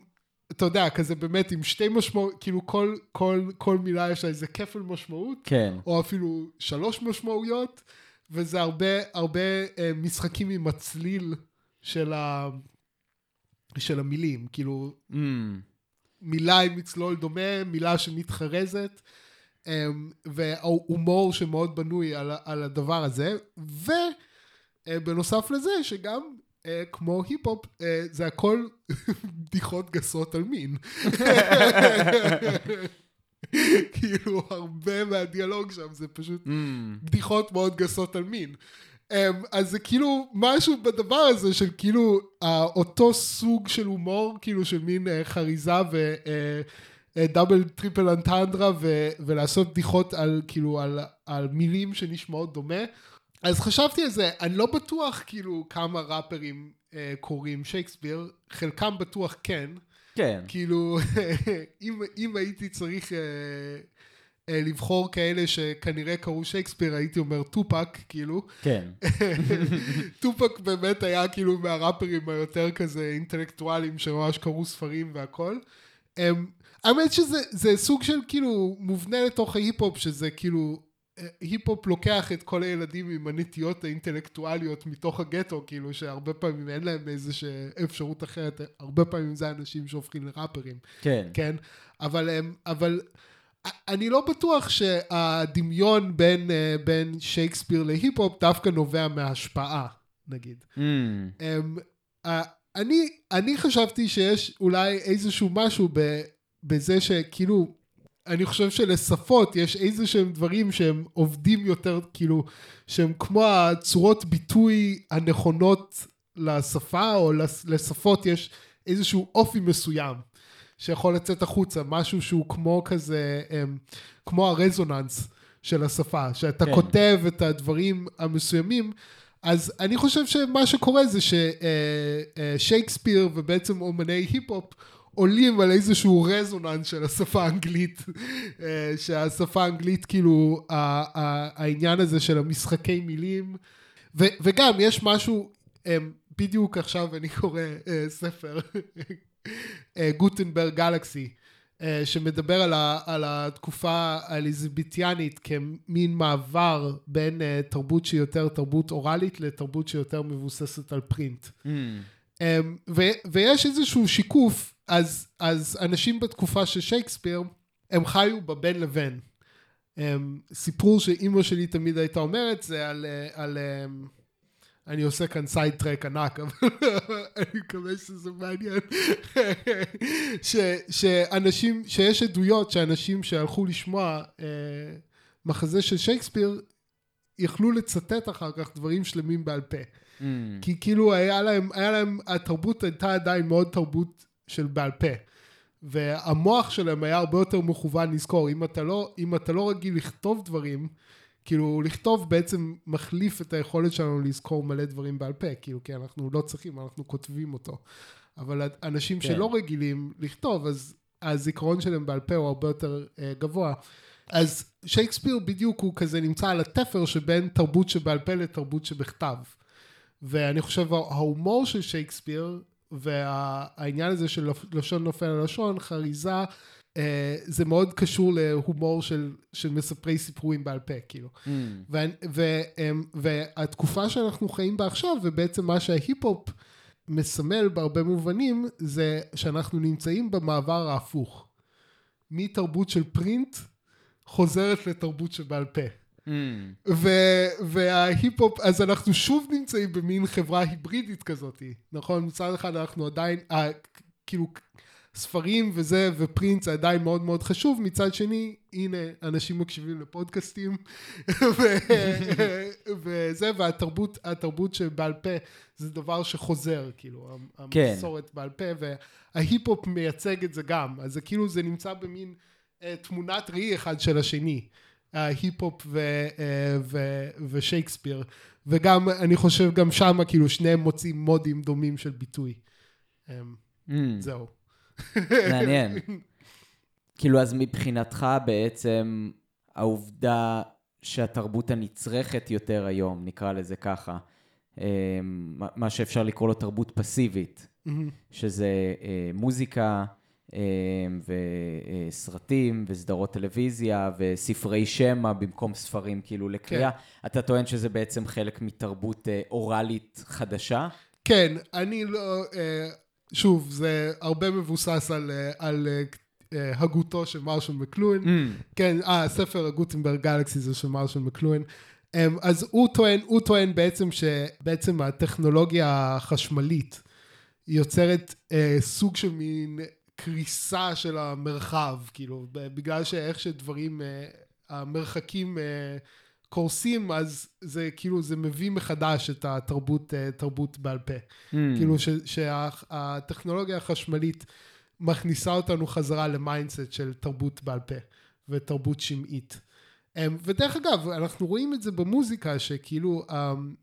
אתה יודע, כזה באמת עם שתי משמעות, כאילו כל, כל, כל מילה יש לה איזה כפל משמעות, כן. או אפילו שלוש משמעויות, וזה הרבה, הרבה אה, משחקים עם הצליל של, ה, של המילים, כאילו Mm. מילה עם מצלול דומה, מילה שמתחרזת, אמ, וההומור שמאוד בנוי על, על הדבר הזה, ובנוסף לזה שגם אה, כמו היפ-הופ, אה, זה הכל בדיחות גסות על מין. כאילו הרבה מהדיאלוג שם זה פשוט Mm. בדיחות מאוד גסות על מין. Um, אז זה כאילו משהו בדבר הזה של כאילו אותו סוג של הומור, כאילו של מין uh, חריזה ו double triple entendre ולעשות בדיחות על כאילו על, על מילים שנשמעות דומה. אז חשבתי על זה, אני לא בטוח כאילו כמה ראפרים uh, קוראים שייקספיר, חלקם בטוח כן. כן. כאילו, אם, אם הייתי צריך אה, אה, לבחור כאלה שכנראה קראו שייקספיר, הייתי אומר טופאק, כאילו. כן. טופאק באמת היה כאילו מהראפרים היותר כזה אינטלקטואלים שממש קראו ספרים והכל. הם, האמת שזה זה סוג של כאילו מובנה לתוך ההיפ-הופ, שזה כאילו, אה, היפ-הופ לוקח את כל הילדים עם הנטיות האינטלקטואליות מתוך הגטו, כאילו שהרבה פעמים אין להם איזושהי אפשרות אחרת, הרבה פעמים זה אנשים שהופכים לראפרים. כן. כן, אבל, הם- אבל אני לא בטוח שהדמיון בין, אה, בין שייקספיר להיפ-הופ דווקא נובע מההשפעה, נגיד. Mm, אמ, אה, אני, אני חשבתי שיש אולי איזשהו משהו ב, בזה שכאילו, אני חושב שלשפות יש איזה שהם דברים שהם עובדים יותר, כאילו, שהם כמו הצורות ביטוי הנכונות לשפה, או לשפות יש איזשהו אופי מסוים שיכול לצאת החוצה, משהו שהוא כמו כזה, אמ, כמו הרזוננס של השפה, שאתה כן. כותב את הדברים המסוימים, אז אני חושב שמה שקורה זה ששייקספיר ובעצם אומני היפ-הופ עולים על איזשהו רזוננס של השפה האנגלית, אה, שהשפה האנגלית כאילו העניין הזה של המשחקי מילים, ו- וגם יש משהו, אמ, בדיוק עכשיו אני קורא אה, ספר, אה, גוטנברג גלקסי, אה, שמדבר על, ה, על התקופה האליזבתיאנית כמין מעבר בין אה, תרבות שהיא יותר תרבות אוראלית לתרבות שיותר מבוססת על פרינט. mm, ו- ויש איזשהו שיקוף, אז, אז אנשים בתקופה של שייקספיר, הם חיו בבין לבין. סיפור שאימא שלי תמיד הייתה אומרת זה על, אה, על אמ, אני עושה כאן סייד טרק ענק, אבל אני מקווה שזה מעניין. ש, שאנשים, שיש עדויות שאנשים שהלכו לשמוע אה, מחזה של שייקספיר, יכלו לצטט אחר כך דברים שלמים בעל פה. mm, כי כאילו היה להם, היה להם, התרבות הייתה עדיין מאוד תרבות של בעל פה. והמוח שלהם היה הרבה יותר מכוון לזכור. אם אתה לא, אם אתה לא רגיל לכתוב דברים, כאילו לכתוב בעצם מחליף את היכולת שלנו לזכור מלא דברים בעל פה, כאילו כי אנחנו לא צריכים, אנחנו כותבים אותו. אבל אנשים כן. שלא רגילים לכתוב, אז הזיכרון שלהם בעל פה הוא הרבה יותר אה, גבוה. אז שייקספיר בדיוק הוא כזה נמצא על התפר שבין תרבות שבעל פה לתרבות שבכתב. ואני חושב ההומור של שייקספיר והעניין הזה של לשון נופל על לשון, חריזה, זה מאוד קשור להומור של, של מספרי סיפורים בעל פה, כאילו. mm, ו, ו, אמ, והתקופה שאנחנו חיים בה עכשיו, ובעצם מה שההיפ-הופ מסמל בהרבה מובנים, זה שאנחנו נמצאים במעבר ההפוך. מתרבות של פרינט חוזרת לתרבות שבעל פה. mm, ו- וההיפ-הופ, אז אנחנו שוב נמצאים במין חברה היברידית כזאת, נכון? מצד אחד אנחנו עדיין, אה, כאילו, ספרים וזה, ופרינט זה עדיין מאוד מאוד חשוב, מצד שני, הנה, אנשים מקשיבים לפודקאסטים, ו- וזה, והתרבות, התרבות שבעל פה זה דבר שחוזר, כאילו, כן. המסורת בעל פה, וההיפ-הופ מייצג את זה גם, אז זה כאילו, זה נמצא במין אה, תמונת ראי אחד של השני. ההיפ-הופ ו- אה, ו- ושייקספיר, וגם, אני חושב, גם שם, כאילו, שניהם מוצאים מודים דומים של ביטוי. אמ, mm. זהו. מעניין. כאילו, אז מבחינתך בעצם העובדה שהתרבות הנצרכת יותר היום, נקרא לזה ככה, אה, מה- שאפשר לקרוא לו תרבות פסיבית, שזה אה, מוזיקה אה, וסרטים וסדרות טלוויזיה וספרי שמע במקום ספרים כאילו לקריאה. אתה טוען שזה בעצם חלק מתרבות אה, אוראלית חדשה? כן, אני לא... שוב, זה הרבה מבוסס על, אה, על אה, אה, הגותו של מרשל מקלואין. Mm, כן, אה, הספר הגוטנברג גלקסי זה של מרשל מקלואין. אמ, אז הוא טוען, הוא טוען בעצם שבעצם הטכנולוגיה החשמלית יוצרת אה, סוג של מין קריסה של המרחב, כאילו, בגלל שאיך שדברים, אה, המרחקים אה, קורסים, אז זה כאילו, זה מביא מחדש את התרבות, אה, תרבות בעל פה. mm, כאילו שהטכנולוגיה החשמלית מכניסה אותנו חזרה ל mindset של תרבות בעל פה ותרבות שמעית. אמ, ודרך אגב, אנחנו רואים את זה במוזיקה, שכאילו אמ,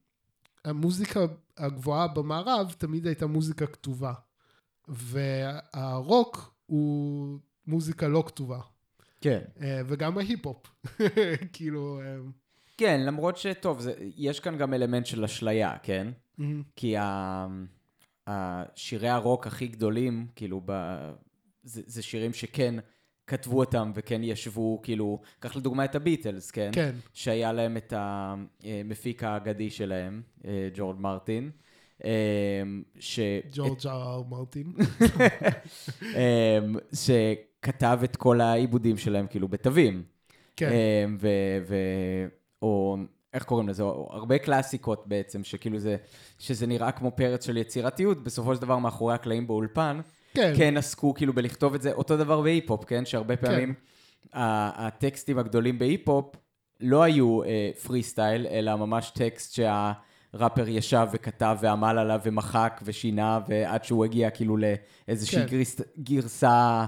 המוזיקה הגבוהה במערב תמיד הייתה מוזיקה כתובה. והרוק הוא מוזיקה לא כתובה. כן. אה, וגם ההיפ-הופ. כאילו... אה, כן, למרות שטוב, זה, יש כאן גם אלמנט של אשליה, כן? מהמם. כי ה, השירי הרוק הכי גדולים, כאילו, ב, זה, זה שירים שכן כתבו אותם וכן ישבו, כאילו, קח לדוגמה את הביטלס, כן? כן. שהיה להם את המפיק האגדי שלהם, אה, ג'ורד מרטין. אה, ש... ג'ורג' אר מרטין. שכתב את כל העיבודים שלהם כאילו בתווים. כן. ו... ו... או איך קוראים לזה? או הרבה קלאסיקות בעצם, שכאילו זה, שזה נראה כמו פרץ של יצירתיות, בסופו של דבר מאחורי הקלעים באולפן, כן. כן עסקו כאילו בלכתוב את זה, אותו דבר בהיפ-הופ, כן? שהרבה פעמים ה- הטקסטים הגדולים בהיפ-הופ לא היו פרי סטייל, אלא ממש טקסט שהראפר ישב וכתב ועמל עליו ומחק ושינה, ועד שהוא הגיע כאילו לאיזושהי כן. גרס, גרסה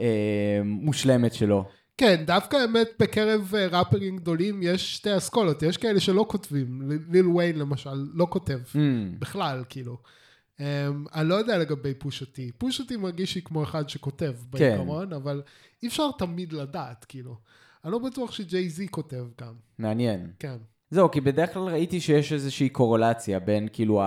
אה, מושלמת שלו. כן, דווקא האמת בקרב אה, ראפרים גדולים יש שתי אסכולות, יש כאלה שלא כותבים, ליל ויין למשל לא כותב Mm, בכלל, כאילו. Um, אני לא יודע לגבי פושטי, פושטי מרגיש לי כמו אחד שכותב כן. בעיקרון, אבל אי אפשר תמיד לדעת, כאילו. אני לא בטוח שג'יי זי כותב גם, מעניין. כן. זהו, כי בדרך כלל ראיתי שיש איזושהי קורולציה בין כאילו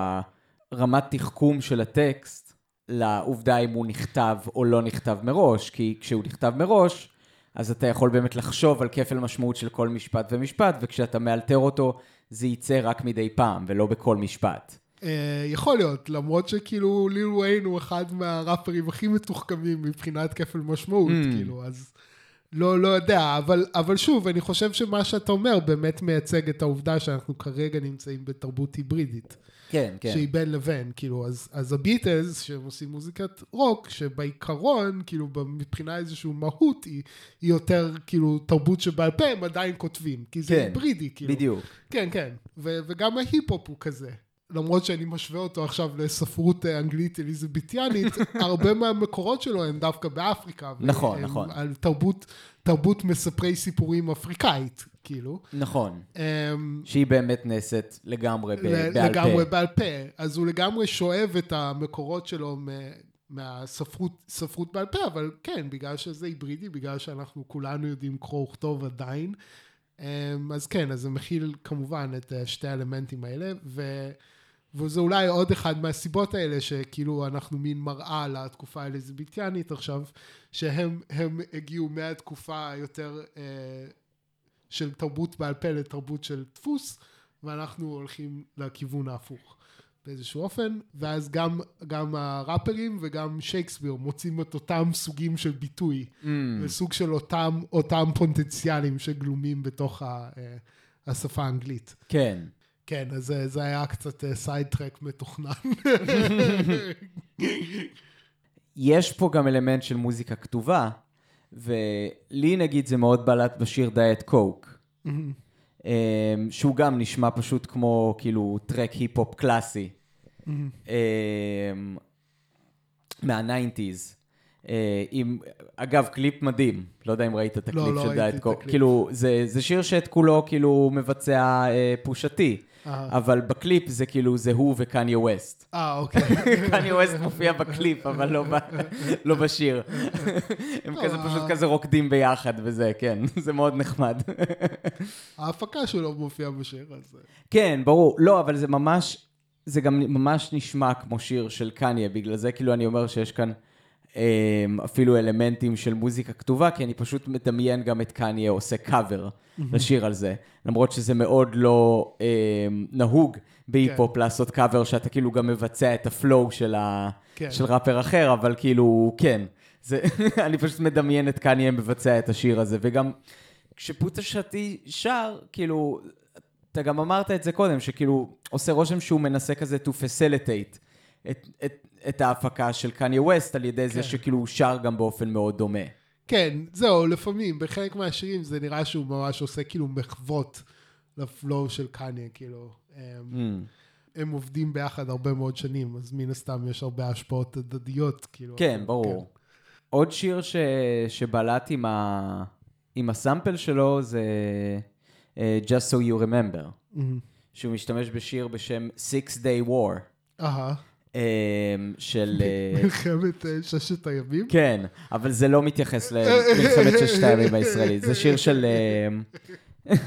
הרמת תחכום של הטקסט לעובדה אם הוא נכתב או לא נכתב מראש, כי כשהוא נכתב מראש, אז אתה יכול באמת לחשוב על כפל משמעות של כל משפט ומשפט, וכשאתה מאלתר אותו, זה יצא רק מדי פעם, ולא בכל משפט. Uh, יכול להיות, למרות שכאילו ליל ויין הוא אחד מהראפרים הכי מתוחכמים מבחינת כפל משמעות, Mm. כאילו, אז לא, לא יודע, אבל, אבל שוב, אני חושב שמה שאתה אומר באמת מייצג את העובדה שאנחנו כרגע נמצאים בתרבות היברידית. כן, כן. שהיא בין לבין, כאילו, אז, אז הביטלס, שהם עושים מוזיקת רוק, שבעיקרון, כאילו, מבחינה איזושהי מהות, היא, היא יותר, כאילו, תרבות שבעל פה, הם עדיין כותבים, כי זה כן, היברידי, כאילו. בדיוק. כן, כן, ו- וגם ההיפ-הופ הוא כזה. למרות שאני משווה אותו עכשיו לספרות אה, אנגלית אליזבתיאנית, הרבה מהמקורות שלו הם דווקא באפריקה. נכון, נכון. על תרבות, תרבות מספרי סיפורים אפריקאית, כאילו. נכון. אמ, שהיא באמת נעשית לגמרי ב- בעל לגמרי פה. בעל פה. אז הוא לגמרי שואב את המקורות שלו מהספרות ספרות בעל פה, אבל כן, בגלל שזה היברידי, בגלל שאנחנו כולנו יודעים קרוא וכתוב עדיין, אמ, אז כן, אז זה מכיל כמובן את אה, שתי האלמנטים האלה, ו... וזה אולי עוד אחד מהסיבות האלה, שכאילו אנחנו מין מראה לתקופה האליזבתיאנית עכשיו, שהם הם הגיעו מהתקופה היותר אה, של תרבות בעל פה לתרבות של דפוס, ואנחנו הולכים לכיוון ההפוך באיזשהו אופן, ואז גם, גם הראפרים וגם שייקספיר מוצאים את אותם סוגים של ביטוי, Mm, וסוג של אותם, אותם פוטנציאלים שגלומים בתוך ה, אה, השפה האנגלית. כן. כן, אז זה, היה קצת סייד טרק מתוכנן. יש פה גם אלמנט של מוזיקה כתובה, ולי נגיד זה מאוד בלט בשיר Diet Coke, אמ, שהוא גם נשמע פשוט כמו כאילו טרק היפ-הופ קלאסי. אמ, מה nineties. אה, עם, אגב, קליפ מדהים, לא יודע אם ראית את הקליפ לא של ראיתי Diet Coke. כאילו, זה, זה שיר שאת כולו כאילו מבצע אה, פושה טי, אה. אבל בקליפ זה כאילו, זה הוא וקניה ווסט. אה, אוקיי. קניה ווסט מופיע בקליפ, אבל לא, לא בשיר. הם כזה אה. פשוט כזה רוקדים ביחד וזה, כן, זה מאוד נחמד. ההפקה שלו מופיעה בשיר הזה. כן, ברור. לא, אבל זה ממש, זה גם ממש נשמע כמו שיר של קניה, בגלל זה כאילו אני אומר שיש כאן אפילו אלמנטים של מוזיקה כתובה, כי אני פשוט מדמיין גם את קניה עושה קאבר לשיר על זה. למרות שזה מאוד לא אמ, נהוג בהיפ-הופ לעשות קאבר, שאתה כאילו גם מבצע את ה flow של, ה... כן. של ראפר אחר, אבל כאילו, כן. זה, אני פשוט מדמיין את קניה מבצע את השיר הזה, וגם כשפוטה שתי שר, כאילו, אתה גם אמרת את זה קודם, שכאילו עושה רושם שהוא מנסה כזה to facilitate את, את, את ההפקה של קניה ווסט על ידי זה כן. שכאילו הוא שר גם באופן מאוד דומה. כן, זהו, לפעמים, בחלק מהשירים זה נראה שהוא ממש עושה כאילו מחוות לפלואו של קניה, כאילו. הם, Mm. הם עובדים ביחד הרבה מאוד שנים, אז מן הסתם יש הרבה השפעות הדדיות, כאילו. כן, ברור. עוד שיר ש, שבלט עם, ה, עם הסאמפל שלו זה uh, Just So You Remember, כן. שהוא משתמש בשיר בשם Six Day War. אהה, אה, של... אה, מלחמת אה, ששת הימים? כן, אבל זה לא מתייחס למלחמת ששת הימים הישראלית, זה שיר של... אה,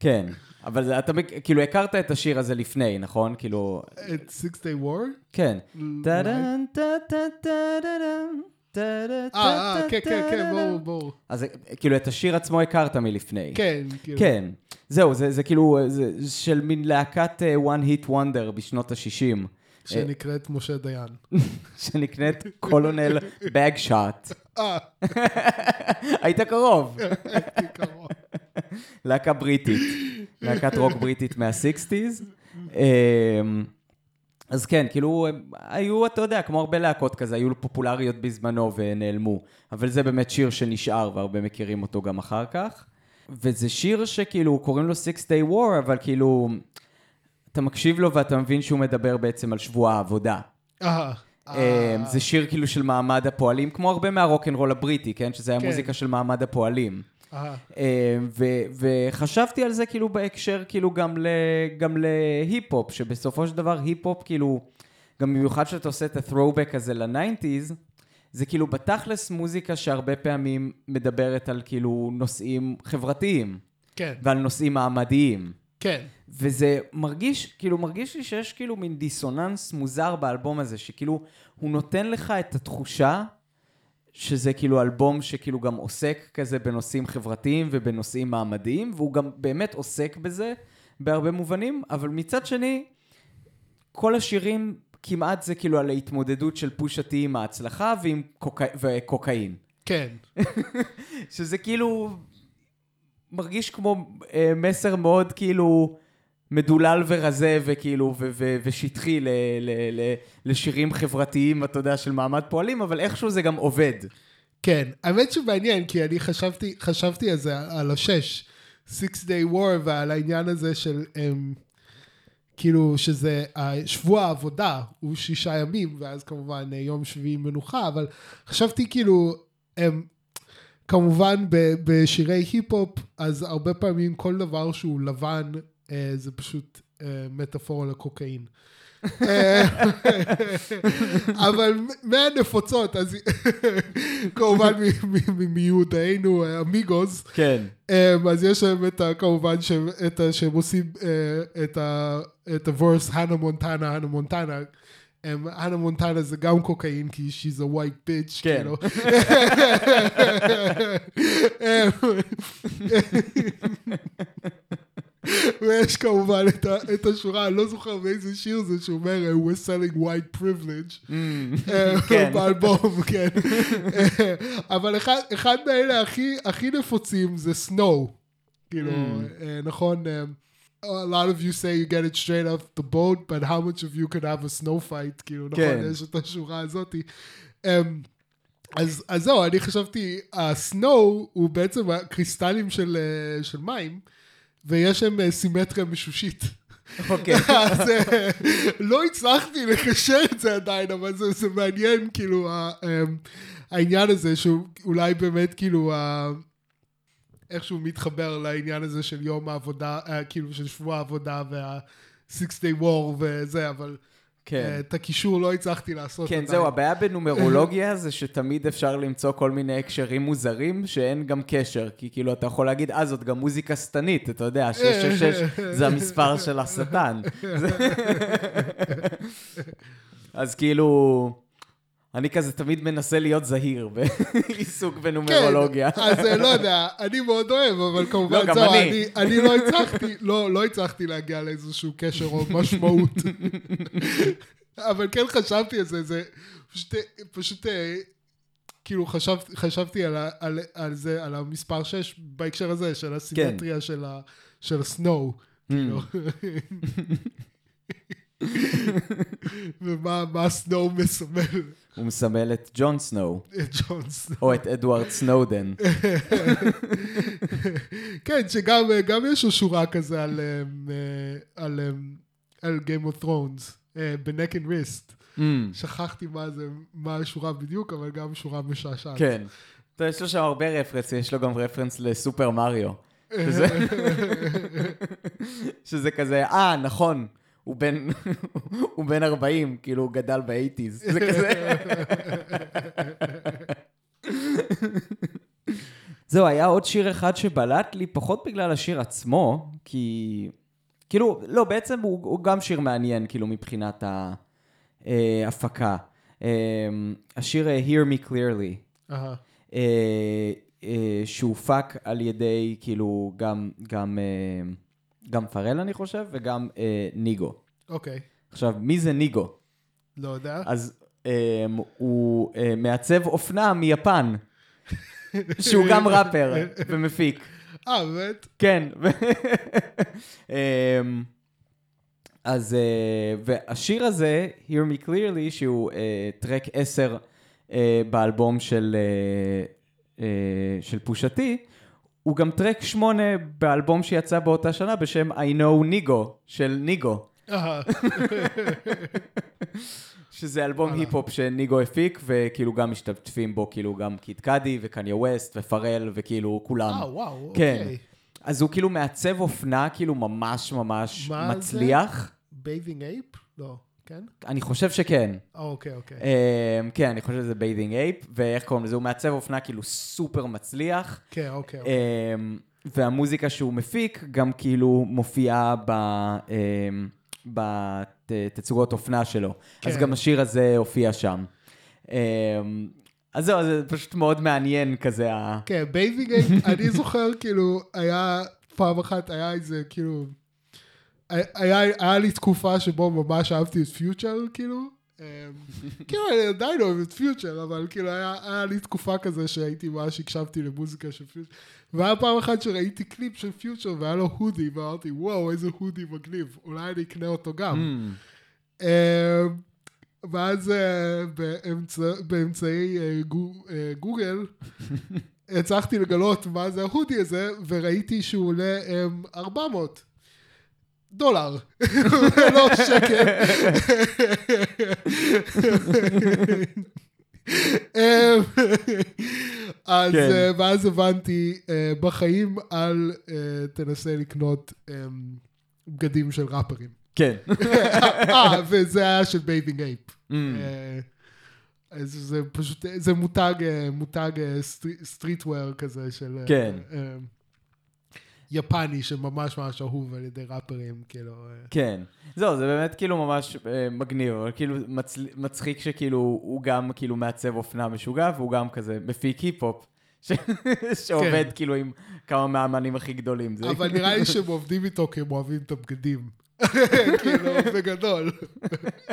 כן, אבל אתה כאילו הכרת את השיר הזה לפני, נכון? כאילו... את Six Day War? כן. טה-טה-טה-טה-טה. אה, אה, כן, כן, כן, ברור, ברור. אז כאילו את השיר עצמו הכרת מלפני. כן, כאילו. כן. זהו, זה, זה כאילו, זה של מין להקת אה, one hit wonder בשנות ה-60, שנקראת משה דיין. שנקנית קולונל בגשוט. אה, היית קרוב. הייתי קרוב. להקה בריטית, להקת רוק בריטית מה-60's. אמ, אז כן, כאילו, היו, אתה יודע, כמו הרבה להקות כזה, היו פופולריות בזמנו ונעלמו. אבל זה באמת שיר שנשאר, והרבה מכירים אותו גם אחר כך. וזה שיר שכאילו, קוראים לו Six Day War, אבל כאילו, אתה מקשיב לו ואתה מבין שהוא מדבר בעצם על שבוע העבודה. אה, אמ, זה שיר כאילו של מעמד הפועלים, כמו הרבה מהרוקנרול הבריטי, כן? שזה היה כן. מוזיקה של מעמד הפועלים. אה, אה, ו- וחשבתי על זה כאילו בהקשר כאילו גם, ל- גם להיפ-הופ, שבסופו של דבר היפ-הופ כאילו, גם במיוחד שאתה עושה את ה-throwback הזה ל-90's, זה כאילו בתכלס מוזיקה שהרבה פעמים מדברת על כאילו נושאים חברתיים כן, ועל נושאים מעמדיים. כן. וזה מרגיש, כאילו מרגיש לי שיש כאילו מין דיסוננס מוזר באלבום הזה, שכאילו הוא נותן לך את התחושה שזה כאילו אלבום שכאילו גם עוסק כזה בנושאים חברתיים ובנושאים מעמדיים, והוא גם באמת עוסק בזה בהרבה מובנים, אבל מצד שני, כל השירים כמעט זה כאילו על ההתמודדות של פושה טי עם ההצלחה ועם קוקא... וקוקאין. כן, שזה כאילו מרגיש כמו אה, מסר מאוד כאילו מדולל ורזה וכאילו ו- ו- ושטחי ל- ל- ל- לשירים חברתיים, אתה יודע, של מעמד פועלים, אבל איכשהו זה גם עובד. כן. האמת שמעניין, כי אני חשבתי, חשבתי על זה, על השש, Six Day War, ועל העניין הזה של, um, כאילו, שזה, שבוע העבודה הוא שישה ימים, ואז כמובן אה, יום שביעי מנוחה, אבל חשבתי כאילו, um, כמובן בשירי היפ-הופ, אז הרבה פעמים כל דבר שהוא לבן, אה, זה פשוט אה, מטאפורה לקוקאין. אה, אבל מהנפוצות, אז כמובן מיהודינו אמיגוס, כן. אמ, אז יש להם את. כמובן שהם, את שהם עושים אה, את הוורס הנה מונטנה, הנה מונטנה. הנה מונטנה זה גם קוקאין, כי she's a white bitch, כן. כאילו. ויש כמובן את, ה, את השורה, אני לא זוכר באיזה שיר זה, שהוא אומר, "Uh, we're selling white privilege. אה, כן. באלבום, כן. אה, אבל אחד, אחד מהאלה הכי, הכי נפוצים זה סנואו. כאילו, אה, נכון, אה, a lot of you say you get it straight off the boat, but how much of you could have a snow fight, כאילו, נכון, כן. יש את השורה הזאת. אה, אז, אז זהו, אני חשבתי, הסנואו הוא בעצם הקריסטלים של, של מים, ויש שם אה, סימטריה משושית. אוקיי. אז אה, לא הצלחתי לקשר את זה עדיין, אבל זה, זה מעניין, כאילו, אמ, העניין הזה, שהוא אולי באמת, כאילו, איכשהו מתחבר לעניין הזה של יום העבודה, אה, כאילו, של שבוע העבודה וה-six day war וזה, אבל כן. את הקישור לא הצלחתי לעשות כן, עדיין. זהו, הבעיה בנומרולוגיה זה שתמיד אפשר למצוא כל מיני הקשרים מוזרים שאין גם קשר, כי כאילו אתה יכול להגיד, אה, זאת גם מוזיקה שטנית, אתה יודע, 666 זה המספר של השטן. אז כאילו, אני כזה תמיד מנסה להיות זהיר בעיסוק בנומרולוגיה. כן, אז אה, לא יודע, אני מאוד אוהב, אבל כמובן, לא, גם זהו, אני. אני, אני לא הצלחתי, לא, לא הצלחתי להגיע לאיזשהו קשר או משמעות. אבל כן חשבתי על זה, זה פשוט, פשוט אה, כאילו חשבתי, חשבתי על, ה- על, על זה, על המספר 6 בהקשר הזה, של הסימטריה כן. של, ה, של ה-snow. Mm. כאילו. ומה מה ה-snow מסמל? הוא מסמל את ג'ון סנואו, את ג'ון סנואו. או את אדוארד סנודן. כן, שגם גם יש לו שורה כזה על, אמ, אה, על, על Game of Thrones, אה, ב-neck and wrist. Mm, שכחתי מה זה, מה השורה בדיוק, אבל גם שורה משעשעת. כן. טוב, יש לו שם הרבה רפרנס, יש לו גם רפרנס לסופר מריו. שזה, שזה כזה, אה, נכון, הוא בן, הוא בן 40, כאילו הוא גדל באייטיז, זה כזה. זהו, היה עוד שיר אחד שבלט לי, פחות בגלל השיר עצמו, כי... כאילו, לא, בעצם הוא, הוא גם שיר מעניין, כאילו, מבחינת ההפקה. אה, השיר אה, Hear Me Clearly. אה, אה, שהופק על ידי, כאילו, גם, גם, אה, גם פרל, אני חושב, וגם אה, ניגו. אוקיי. עכשיו, מי זה ניגו? לא יודע. אז אה, הוא אה, מעצב אופנה מיפן, שהוא גם ראפר ומפיק. אה, באמת? כן. אמ, אז, אה, והשיר הזה, Hear Me Clearly, שהוא אה, טרק 10 אה, באלבום של, אה, אה, של פושטי, הוא גם טרק 8 באלבום שיצא באותה שנה בשם I know ניגו, של ניגו. שזה אלבום. היפ-הופ שניגו הפיק, וכאילו גם משתתפים בו, כאילו גם קיד קאדי וקניה ווסט ופרל, וכאילו כולם. אה, וואו, כן. אוקיי. אז הוא כאילו מעצב אופנה, כאילו ממש ממש מה זה? מצליח. Bathing Ape? לא. כן? אני חושב שכן. אה, אוקיי, אוקיי. אמ, כן, אני חושב שזה Bathing Ape, ואיך קוראים לזה? הוא מעצב אופנה כאילו סופר מצליח. כן, אוקיי. אוקיי. אמ, והמוזיקה שהוא מפיק גם כאילו מופיעה ב... אמ, בתצוגות אופנה שלו. אז כן. גם השיר הזה הופיע שם. אז זהו, זה פשוט מאוד מעניין כזה ה... כן, Bathing Ape, אני זוכר, כאילו, היה, פעם אחת היה איזה, כאילו, היה, היה לי תקופה שבו ממש אהבתי את Future, כאילו. אמ, כאילו, אני עדיין אוהב את Future, אבל כאילו, היה, היה לי תקופה כזה שהייתי ממש הקשבתי למוזיקה של Future. והיה פעם אחת שראיתי קליפ של Future והיה לו hoodie, ואמרתי, וואו, איזה hoodie מגניב, אולי אני אקנה אותו גם. אמ, אמ, ואז אה, באמצע, באמצעי אה, אה, גוגל הצלחתי לגלות מה זה ההודי הזה, וראיתי שהוא עולה אמ, 400 דולר, לא שקל. אמ, אז כן. אה, ואז הבנתי, אה, בחיים אל אה, תנסה לקנות אמ, בגדים של ראפרים. כן. אה, וזה היה של Bathing Ape. אמ, אה, אז זה פשוט, זה מותג, מותג סטריטוור כזה של... כן. יפני שממש ממש אהוב על ידי ראפרים, כאילו... אה, כן. זהו, זה באמת כאילו ממש אה, מגניב, אבל כאילו. מצחיק שכאילו הוא גם כאילו מעצב אופנה משוגע, והוא גם כזה מפיק היפ-הופ, ש... שעובד כן. כאילו עם כמה מהאמנים הכי גדולים. זה... אבל נראה לי שהם עובדים איתו כי הם אוהבים את הבגדים. כאילו, בגדול.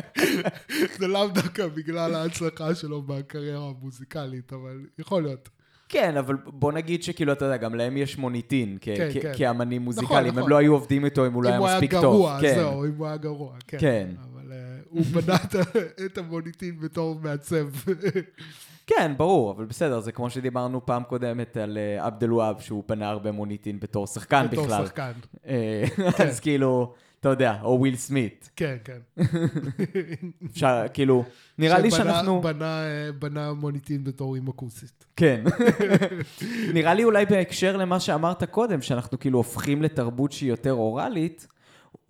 זה לאו דווקא בגלל ההצלחה שלו בקריירה המוזיקלית, אבל יכול להיות. כן, אבל בוא נגיד שכאילו, אתה יודע, גם להם יש מוניטין, כ- כן, כ- כן. כאמנים מוזיקליים, הם נכון. לא היו עובדים איתו אם הוא לא אם היה הוא היה מספיק טוב. גרוע, כן. זהו, אם הוא היה גרוע, כן. כן. אבל אה, הוא בנה את המוניטין בתור מעצב. כן, ברור, אבל בסדר, זה כמו שדיברנו פעם קודמת על אה, עבד אל-והאב, שהוא פנה הרבה מוניטין בתור שחקן בתור בכלל. שחקן. אה, אז כאילו, אתה יודע, או וויל סמית. כן, כן. אפשר, כאילו, נראה לי שבנה- שאנחנו... בנה, אה, בנה מוניטין בתור אימא כוסית. כן. נראה לי אולי בהקשר למה שאמרת קודם, שאנחנו כאילו הופכים לתרבות שהיא יותר אוראלית,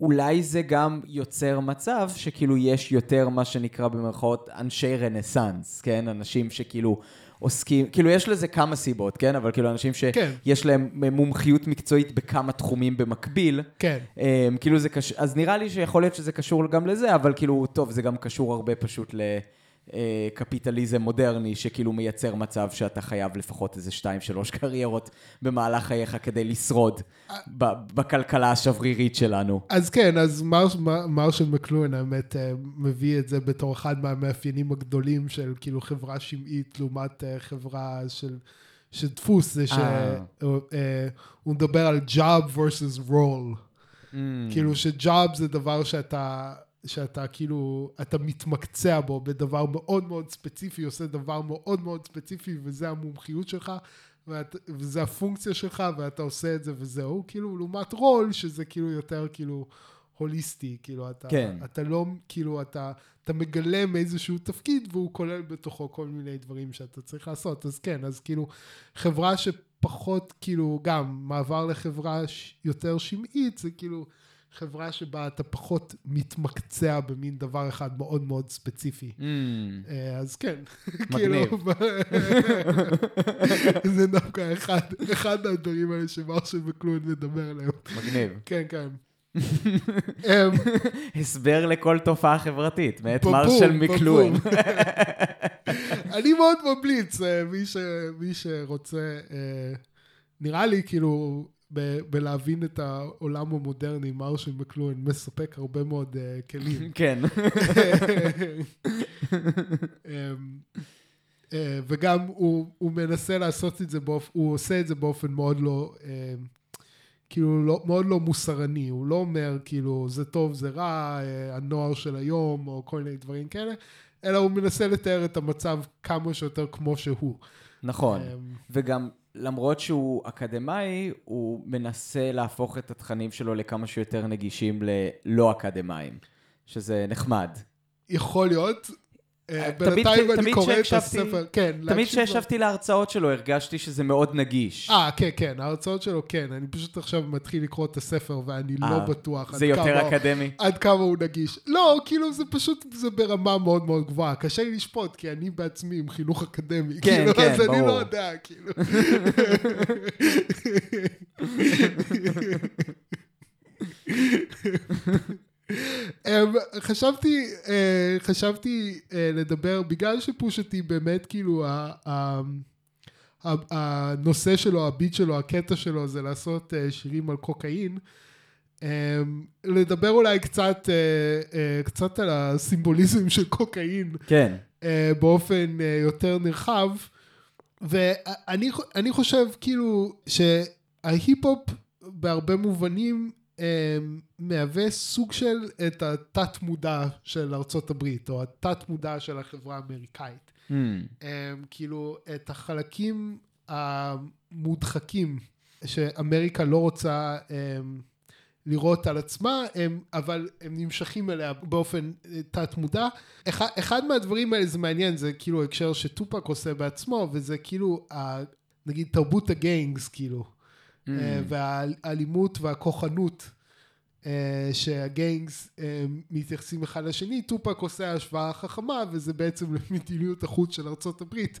אולי זה גם יוצר מצב שכאילו יש יותר מה שנקרא במרכאות אנשי רנסאנס, כן? אנשים שכאילו עוסקים, כאילו יש לזה כמה סיבות, כן? אבל כאילו אנשים כן. שיש להם מומחיות מקצועית בכמה תחומים במקביל. כן. Um, כאילו זה קשור, אז נראה לי שיכול להיות שזה קשור גם לזה, אבל כאילו, טוב, זה גם קשור הרבה פשוט לקפיטליזם מודרני, שכאילו מייצר מצב שאתה חייב לפחות איזה שתיים, שלוש קריירות במהלך חייך כדי לשרוד בכלכלה השברירית שלנו. אז כן, אז מרש, מר- מרשל מקלואין האמת אה, מביא את זה בתור אחד מהמאפיינים הגדולים של כאילו חברה שמעית לעומת אה, חברה של, של דפוס, זה שהוא אה. מדבר על job versus role. Mm. כאילו שג'אב זה דבר שאתה, שאתה כאילו, אתה מתמקצע בו בדבר מאוד מאוד ספציפי, עושה דבר מאוד מאוד ספציפי, וזה המומחיות שלך, ואת, וזה הפונקציה שלך, ואתה עושה את זה וזהו, כאילו, לעומת רול, שזה כאילו יותר כאילו הוליסטי, כאילו, אתה, כן. אתה לא, כאילו, אתה, אתה מגלם איזשהו תפקיד, והוא כולל בתוכו כל מיני דברים שאתה צריך לעשות, אז כן, אז כאילו, חברה שפחות, כאילו, גם, מעבר לחברה יותר שמעית, זה כאילו, חברה שבה אתה פחות מתמקצע במין דבר אחד מאוד מאוד ספציפי. Mm, אה, אז כן, מגניב. כאילו, זה דווקא אחד, אחד מהדברים האלה שמרשל מקלוין מדבר עליהם. מגניב. כן, כן. אמ, הסבר לכל תופעה חברתית, מאת מרשל מקלואין. בבום. אני מאוד ממליץ, אה, מי, שרוצה, אה, נראה לי כאילו, בלהבין את העולם המודרני, מרשל מקלוין מספק הרבה מאוד אה, כלים. כן. אמ, אה, וגם הוא, הוא מנסה לעשות את זה באופן, הוא עושה את זה באופן מאוד לא, אה, כאילו לא, מאוד לא מוסרני, הוא לא אומר כאילו זה טוב זה רע, הנוער של היום או כל מיני דברים כאלה, אלא הוא מנסה לתאר את המצב כמה שיותר כמו שהוא. נכון. אמ, וגם למרות שהוא אקדמאי, הוא מנסה להפוך את התכנים שלו לכמה שיותר נגישים ללא אקדמאים, שזה נחמד. יכול להיות. אה, בינתיים אני קורא את הספר, כן. תמיד. כשישבתי להרצאות שלו הרגשתי שזה מאוד נגיש. אה, כן, כן, ההרצאות שלו, כן. אני פשוט עכשיו מתחיל לקרוא את הספר ואני לא אה, בטוח עד זה יותר אקדמי. עד כמה הוא נגיש. לא, כאילו זה פשוט, זה ברמה מאוד מאוד גבוהה. קשה לי לשפוט, כי אני בעצמי עם חינוך אקדמי. כן, כאילו, כן, אז אני ברור. לא יודע, כאילו. אמ, חשבתי, אה, חשבתי אה, לדבר, בגלל שפושטי באמת כאילו, הנושא שלו, הביט שלו, הקטע שלו זה לעשות אה, שירים על קוקאין. אמ, לדבר אולי קצת, קצת על הסימבוליזם של קוקאין כן. באופן יותר נרחב. ואני אני חושב כאילו שההיפ-הופ בהרבה מובנים מהווה סוג של את התת מודע של ארצות הברית, או התת מודע של החברה האמריקאית. אה, כאילו את החלקים המודחקים שאמריקה לא רוצה אה, לראות על עצמה, הם, אבל הם נמשכים אליה באופן אה, תת מודע. אחד, אחד מהדברים האלה זה מעניין, זה כאילו הקשר שטופק עושה בעצמו, וזה כאילו, ה, נגיד תרבות הגיינגס, כאילו, אה, והאלימות והכוחנות. אה, שהגיינגס אה, מתייחסים אחד לשני, טופק עושה השוואה חכמה וזה בעצם למדיניות החוץ של ארצות הברית.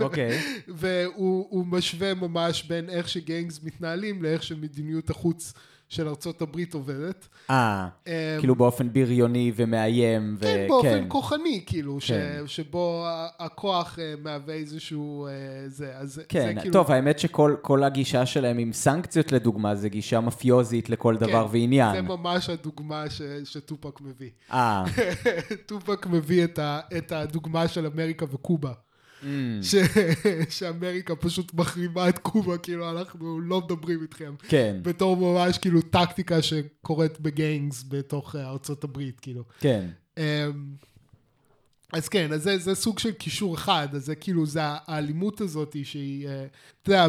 אוקיי. והוא הוא משווה ממש בין איך שגיינגס מתנהלים לאיך שמדיניות החוץ של ארצות הברית עובדת. אה, אה, כאילו באופן בריוני ומאיים. ו- כן, באופן כוחני, כאילו, ש- כן. שבו ה- הכוח אה, מהווה איזשהו... אה, זה, אז זה כן, כאילו... טוב, האמת שכל כל הגישה שלהם עם סנקציות לדוגמה, זה גישה מאפיוזית לכל דבר כן, ועניין. זה ממש הדוגמה ש- שטופק מביא. אה, טופק מביא את, ה, את הדוגמה של אמריקה וקובה. Mm, ש, שאמריקה פשוט מחרימה את קובה, כאילו אנחנו לא מדברים איתכם. כן, בתור ממש כאילו טקטיקה שקורית בגיינגס בתוך אה, ארצות הברית, כאילו. כן. אמ, אז כן, אז זה, זה סוג של קישור אחד, אז זה כאילו, זה האלימות הזאת שהיא, אה, אתה יודע,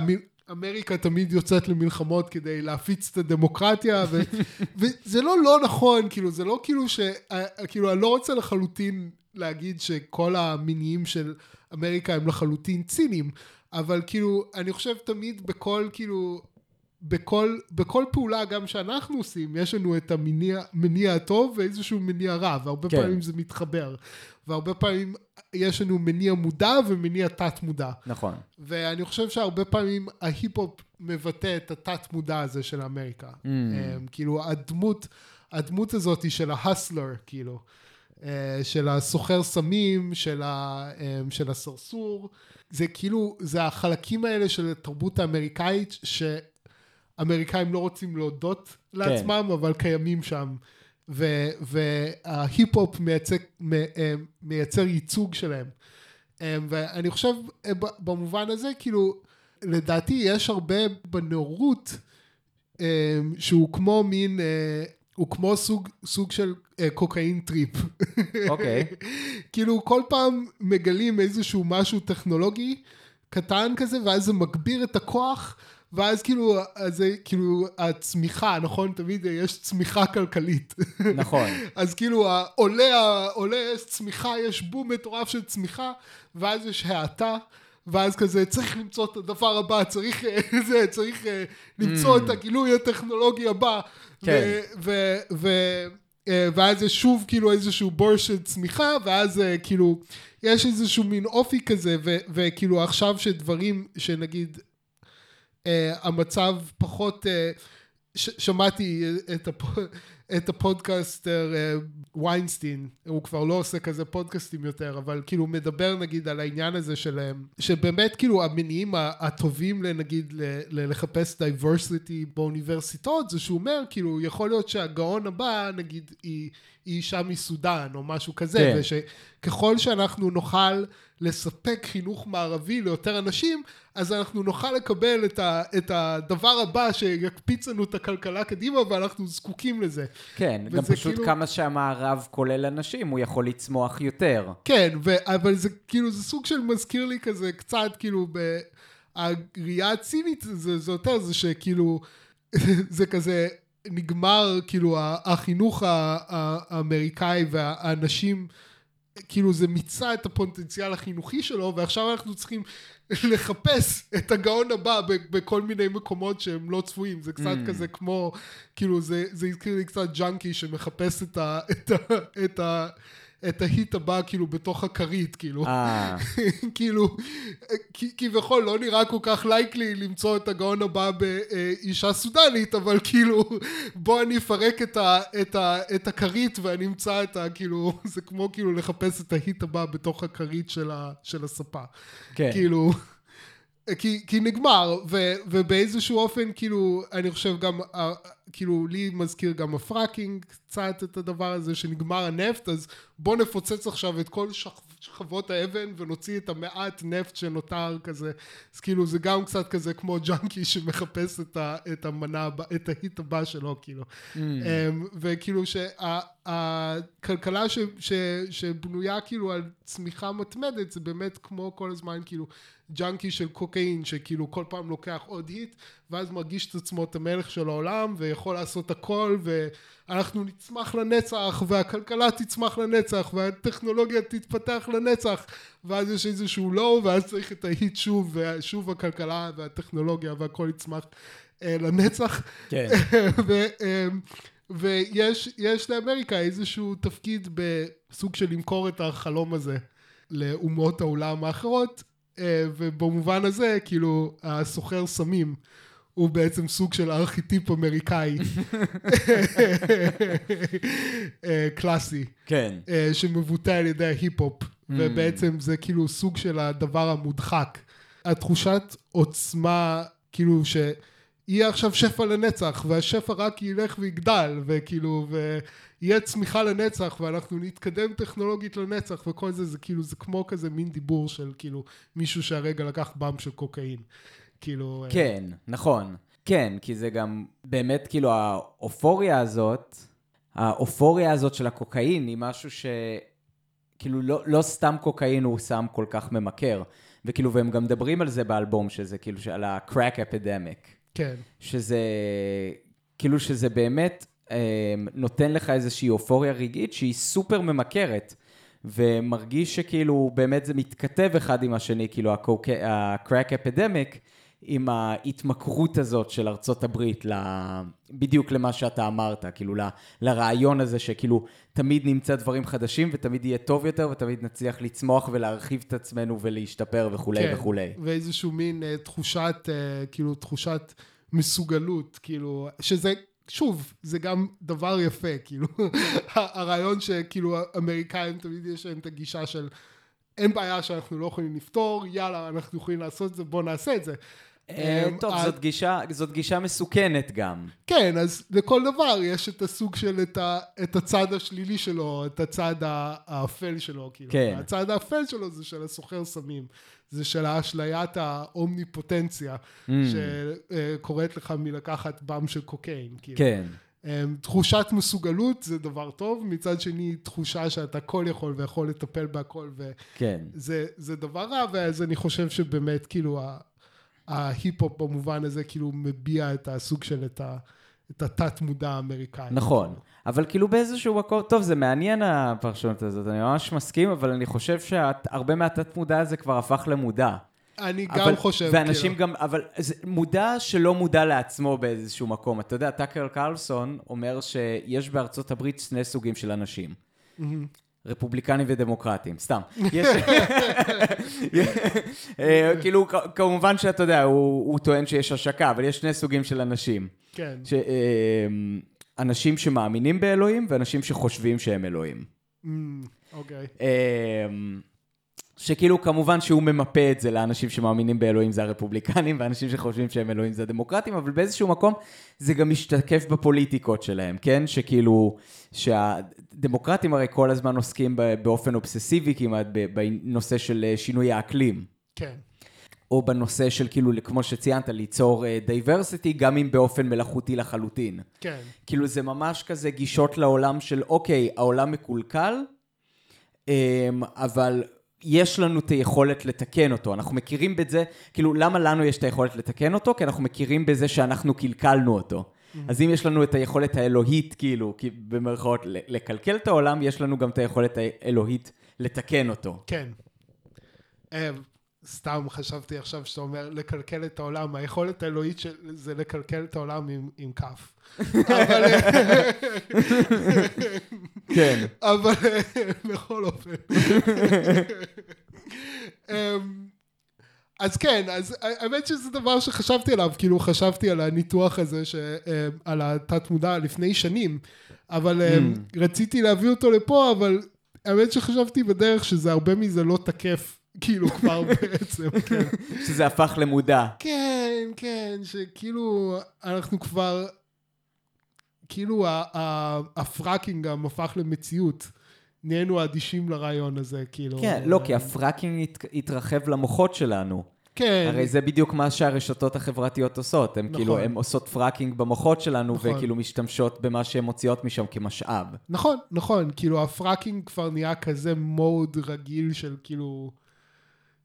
אמריקה תמיד יוצאת למלחמות כדי להפיץ את הדמוקרטיה, ו, וזה לא לא נכון, כאילו, זה לא כאילו ש... אה, כאילו, אני לא רוצה לחלוטין להגיד שכל המניעים של אמריקה הם לחלוטין ציניים, אבל כאילו, אני חושב תמיד בכל, כאילו, בכל, בכל פעולה גם שאנחנו עושים, יש לנו את המניע מניע הטוב ואיזשהו מניע רע, והרבה. כן. פעמים זה מתחבר. והרבה פעמים יש לנו מניע מודע ומניע תת מודע. נכון. ואני חושב שהרבה פעמים ההיפ-הופ מבטא את התת מודע הזה של אמריקה. Mm. כאילו הדמות, הדמות הזאת של ההסלר, כאילו. אה, של הסוחר סמים, של, ה, אה, של הסרסור. זה כאילו, זה החלקים האלה של התרבות האמריקאית, שאמריקאים לא רוצים להודות לעצמם, אבל קיימים שם. וההיפ-הופ מייצג, מ- אה, מייצר ייצוג שלהם. אה, ואני חושב, אה, במובן הזה, כאילו, לדעתי יש הרבה בנאורות, שהוא כמו מין, הוא כמו סוג, סוג של cocaine trip. אוקיי. כאילו כל פעם מגלים איזשהו משהו טכנולוגי קטן כזה, ואז זה מגביר את הכוח, ואז כאילו, אז זה כאילו הצמיחה, נכון? תמיד יש צמיחה כלכלית. נכון. אז כאילו עולה, עולה, יש צמיחה, יש בום מטורף של צמיחה, ואז יש האטה, ואז כזה, צריך למצוא את הדבר הבא, צריך, אה, זה, צריך אה, למצוא Mm. את הגילוי הטכנולוגי הבא. כן. ו- ו- ו- אה, ואז יש שוב כאילו איזשהו בור של צמיחה, ואז כאילו, יש איזשהו מין אופי כזה, ו- וכאילו עכשיו שדברים, שנגיד, המצב פחות... אה, ש- שמעתי את, הפ- את ה-podcaster אה, ויינסטין, הוא כבר לא עושה כזה פודקאסטים יותר, אבל כאילו מדבר נגיד על העניין הזה שלהם, שבאמת כאילו המניעים הטובים לנגיד ל- ל- לחפש diversity באוניברסיטאות, זה שהוא אומר כאילו יכול להיות שהגאון הבא נגיד היא, היא אישה מסודאן או משהו כזה, כן. ושככל שאנחנו נוכל לספק חינוך מערבי ליותר אנשים, אז אנחנו נוכל לקבל את, ה, את הדבר הבא שיקפיץ לנו את הכלכלה קדימה, ואנחנו זקוקים לזה. כן, גם פשוט כאילו- כמה שהמערב כולל אנשים, הוא יכול לצמוח יותר. כן, ו- אבל זה כאילו, זה סוג של מזכיר לי כזה קצת, כאילו, ב- הראייה הצינית זה, זה יותר, זה שכאילו, זה כזה נגמר, כאילו, החינוך האמריקאי והאנשים, כאילו, זה מיצה את הפוטנציאל החינוכי שלו, ועכשיו אנחנו צריכים לחפש את הגאון הבא בכל מיני מקומות שהם לא צפויים. זה קצת Mm. כזה כמו, כאילו, זה, זה הזכיר לי קצת ג'אנקי שמחפש את ה... את ה, את ה את ההיט הבא כאילו בתוך הכרית כאילו. אה, כאילו כביכול לא נראה כל כך לייקלי למצוא את הגאון הבא באישה סודנית אבל כאילו בוא אני אפרק את, ה, את, ה, את הכרית ואני אמצא את ה... כאילו זה כמו כאילו לחפש את ההיט הבא בתוך הכרית של, ה, של הספה. כן. כאילו כי, כי נגמר, ו, ובאיזשהו אופן, כאילו, אני חושב גם, כאילו, לי מזכיר גם ה-fracking קצת את הדבר הזה שנגמר הנפט, אז בוא נפוצץ עכשיו את כל שכ, שכבות האבן ונוציא את המעט נפט שנותר כזה. אז כאילו, זה גם קצת כזה כמו ג'אנקי שמחפש את, ה, את המנה, את ה-hit הבא שלו, כאילו. Mm. אמ, וכאילו שהכלכלה ש, ש, שבנויה כאילו על צמיחה מתמדת זה באמת כמו כל הזמן כאילו ג'אנקי של קוקאין שכאילו כל פעם לוקח עוד היט ואז מרגיש את עצמו את המלך של העולם ויכול לעשות הכל ואנחנו נצמח לנצח והכלכלה תצמח לנצח והטכנולוגיה תתפתח לנצח ואז יש איזשהו לא ואז צריך את ההיט שוב ושוב הכלכלה והטכנולוגיה והכל יצמח אה, לנצח כן. ו, אמ, ויש יש לאמריקה איזשהו תפקיד בסוג של למכור את החלום הזה לאומות העולם האחרות, אה, ובמובן הזה, כאילו, הסוחר סמים הוא בעצם סוג של ארכיטיפ אמריקאי אה, קלאסי. כן. אה, שמבוטא על ידי ההיפ-הופ, Mm. ובעצם זה כאילו סוג של הדבר המודחק. התחושת עוצמה, כאילו שיהיה עכשיו שפע לנצח, והשפע רק ילך ויגדל, וכאילו, ויהיה צמיחה לנצח, ואנחנו נתקדם טכנולוגית לנצח, וכל זה, זה כאילו, זה כמו כזה מין דיבור של כאילו מישהו שהרגע לקח באם של קוקאין. כאילו... אה, כן, נכון. כן, כי זה גם באמת, כאילו, האופוריה הזאת, האופוריה הזאת של הקוקאין היא משהו ש... כאילו, לא, לא סתם קוקאין הוא סם כל כך ממכר. וכאילו, והם גם מדברים על זה באלבום, שזה כאילו, על ה-crack epidemic. כן. שזה, כאילו שזה באמת אה, נותן לך איזושהי אופוריה רגעית שהיא סופר ממכרת. ומרגיש שכאילו באמת זה מתכתב אחד עם השני, כאילו ה-crack epidemic, עם ההתמכרות הזאת של ארצות הברית, בדיוק למה שאתה אמרת, כאילו ל- לרעיון הזה שכאילו תמיד נמצא דברים חדשים ותמיד יהיה טוב יותר ותמיד נצליח לצמוח ולהרחיב את עצמנו ולהשתפר וכולי כן, וכולי. ואיזשהו מין אה, תחושת, אה, כאילו, תחושת מסוגלות, כאילו, שזה, שוב, זה גם דבר יפה, כאילו, הרעיון שכאילו האמריקאים תמיד יש להם את הגישה של אין בעיה שאנחנו לא יכולים לפתור, יאללה, אנחנו יכולים לעשות את זה, בואו נעשה את זה. אה, אמ, טוב, זאת גישה, זאת גישה מסוכנת גם. כן, אז לכל דבר יש את הסוג של את, ה, את הצד השלילי שלו, את הצד האפל שלו, כאילו. כן. הצד האפל שלו זה של הסוחר סמים. זה של האשליית האומניפוטנציה, Mm. שקוראת לך מלקחת באם של קוקאין. כאילו. כן. אמ, תחושת מסוגלות זה דבר טוב, מצד שני תחושה שאתה כל יכול ויכול לטפל בהכל, כן. וזה זה דבר רע, ואז אני חושב שבאמת כאילו ההיפ-הופ במובן הזה כאילו מביע את הסוג של את, ה, את התת מודע האמריקאי. נכון, אבל כאילו באיזשהו מקום, טוב, זה מעניין הפרשנות הזאת, אני ממש מסכים, אבל אני חושב שהרבה מהתת מודע הזה כבר הפך למודע. אני אבל- גם חושב, ואנשים כאילו. גם, אבל זה מודע שלא מודע לעצמו באיזשהו מקום. אתה יודע, טאקר קרלסון אומר שיש בארצות הברית שני סוגים של אנשים. רפובליקנים ודמוקרטים, סתם. יש... אה, כאילו, כמובן שאתה יודע, הוא, הוא טוען שיש השקה, אבל יש שני סוגים של אנשים. כן, ש... אה, אנשים שמאמינים באלוהים ואנשים שחושבים שהם אלוהים. אמ, אוקיי. אמ, שכאילו כמובן שהוא ממפה את זה לאנשים שמאמינים באלוהים זה הרפובליקנים ואנשים שחושבים שהם אלוהים זה הדמוקרטים, אבל באיזשהו מקום זה גם משתקף בפוליטיקות שלהם, כן? שכאילו, שהדמוקרטים הרי כל הזמן עוסקים באופן אובססיבי כמעט בנושא של אה, שינוי האקלים. כן, או בנושא של כאילו, כמו שציינת, ליצור diversity, גם אם באופן מלאכותי לחלוטין. כן, כאילו זה ממש כזה גישות לעולם של אוקיי, העולם מקולקל, אמ, אבל יש לנו את היכולת לתקן אותו. אנחנו מכירים בזה, כאילו למה לנו יש את היכולת לתקן אותו? כי אנחנו מכירים בזה שאנחנו קלקלנו אותו. אז אם יש לנו את היכולת האלוהית, כאילו, במרכאות, לקלקל את העולם, יש לנו גם את היכולת האלוהית לתקן אותו. כן. סתם חשבתי עכשיו שאתה אומר לקלקל את העולם, היכולת האלוהית של זה לקלקל את העולם עם, עם כף. אבל, כן. אבל בכל אופן. אמ, אז כן, אז האמת שזה דבר שחשבתי עליו, כאילו חשבתי על הניתוח הזה, ש, אה, על התת מודע לפני שנים, אבל אה, רציתי להביא אותו לפה, אבל האמת שחשבתי בדרך שזה הרבה מזה לא תקף, כאילו כבר בעצם, כן. שזה הפך למודע. כן, כן, שכאילו אנחנו כבר, כאילו ה-fracking גם הפך למציאות. נהיינו אדישים לרעיון הזה, כאילו. כן, לא, כי ה-fracking התרחב למוחות שלנו. כן, הרי זה בדיוק מה שהרשתות החברתיות עושות. הן נכון. כאילו, הן עושות fracking במוחות שלנו, נכון. וכאילו משתמשות במה שהן מוציאות משם כמשאב. נכון, נכון, כאילו ה-fracking כבר נהיה כזה mode רגיל של כאילו,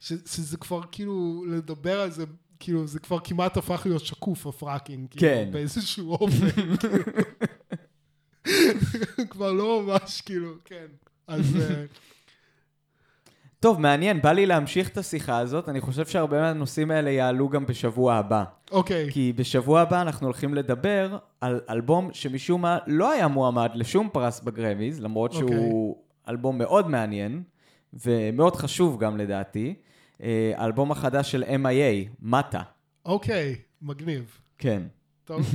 ש, שזה כבר כאילו, לדבר על זה, כאילו זה כבר כמעט הפך להיות שקוף ה-fracking, כאילו, כן. באיזשהו אופן, כאילו. כבר לא ממש כאילו, כן, אז אה, טוב, מעניין, בא לי להמשיך את השיחה הזאת. אני חושב שהרבה מהנושאים האלה יעלו גם בשבוע הבא. אוקיי, כי בשבוע הבא אנחנו הולכים לדבר על אלבום שמשום מה לא היה מועמד לשום פרס בגרמיז, למרות שהוא אוקיי. אלבום מאוד מעניין, ומאוד חשוב גם לדעתי. אה, האלבום החדש של MIA, מטה. אוקיי, מגניב, כן. טוב,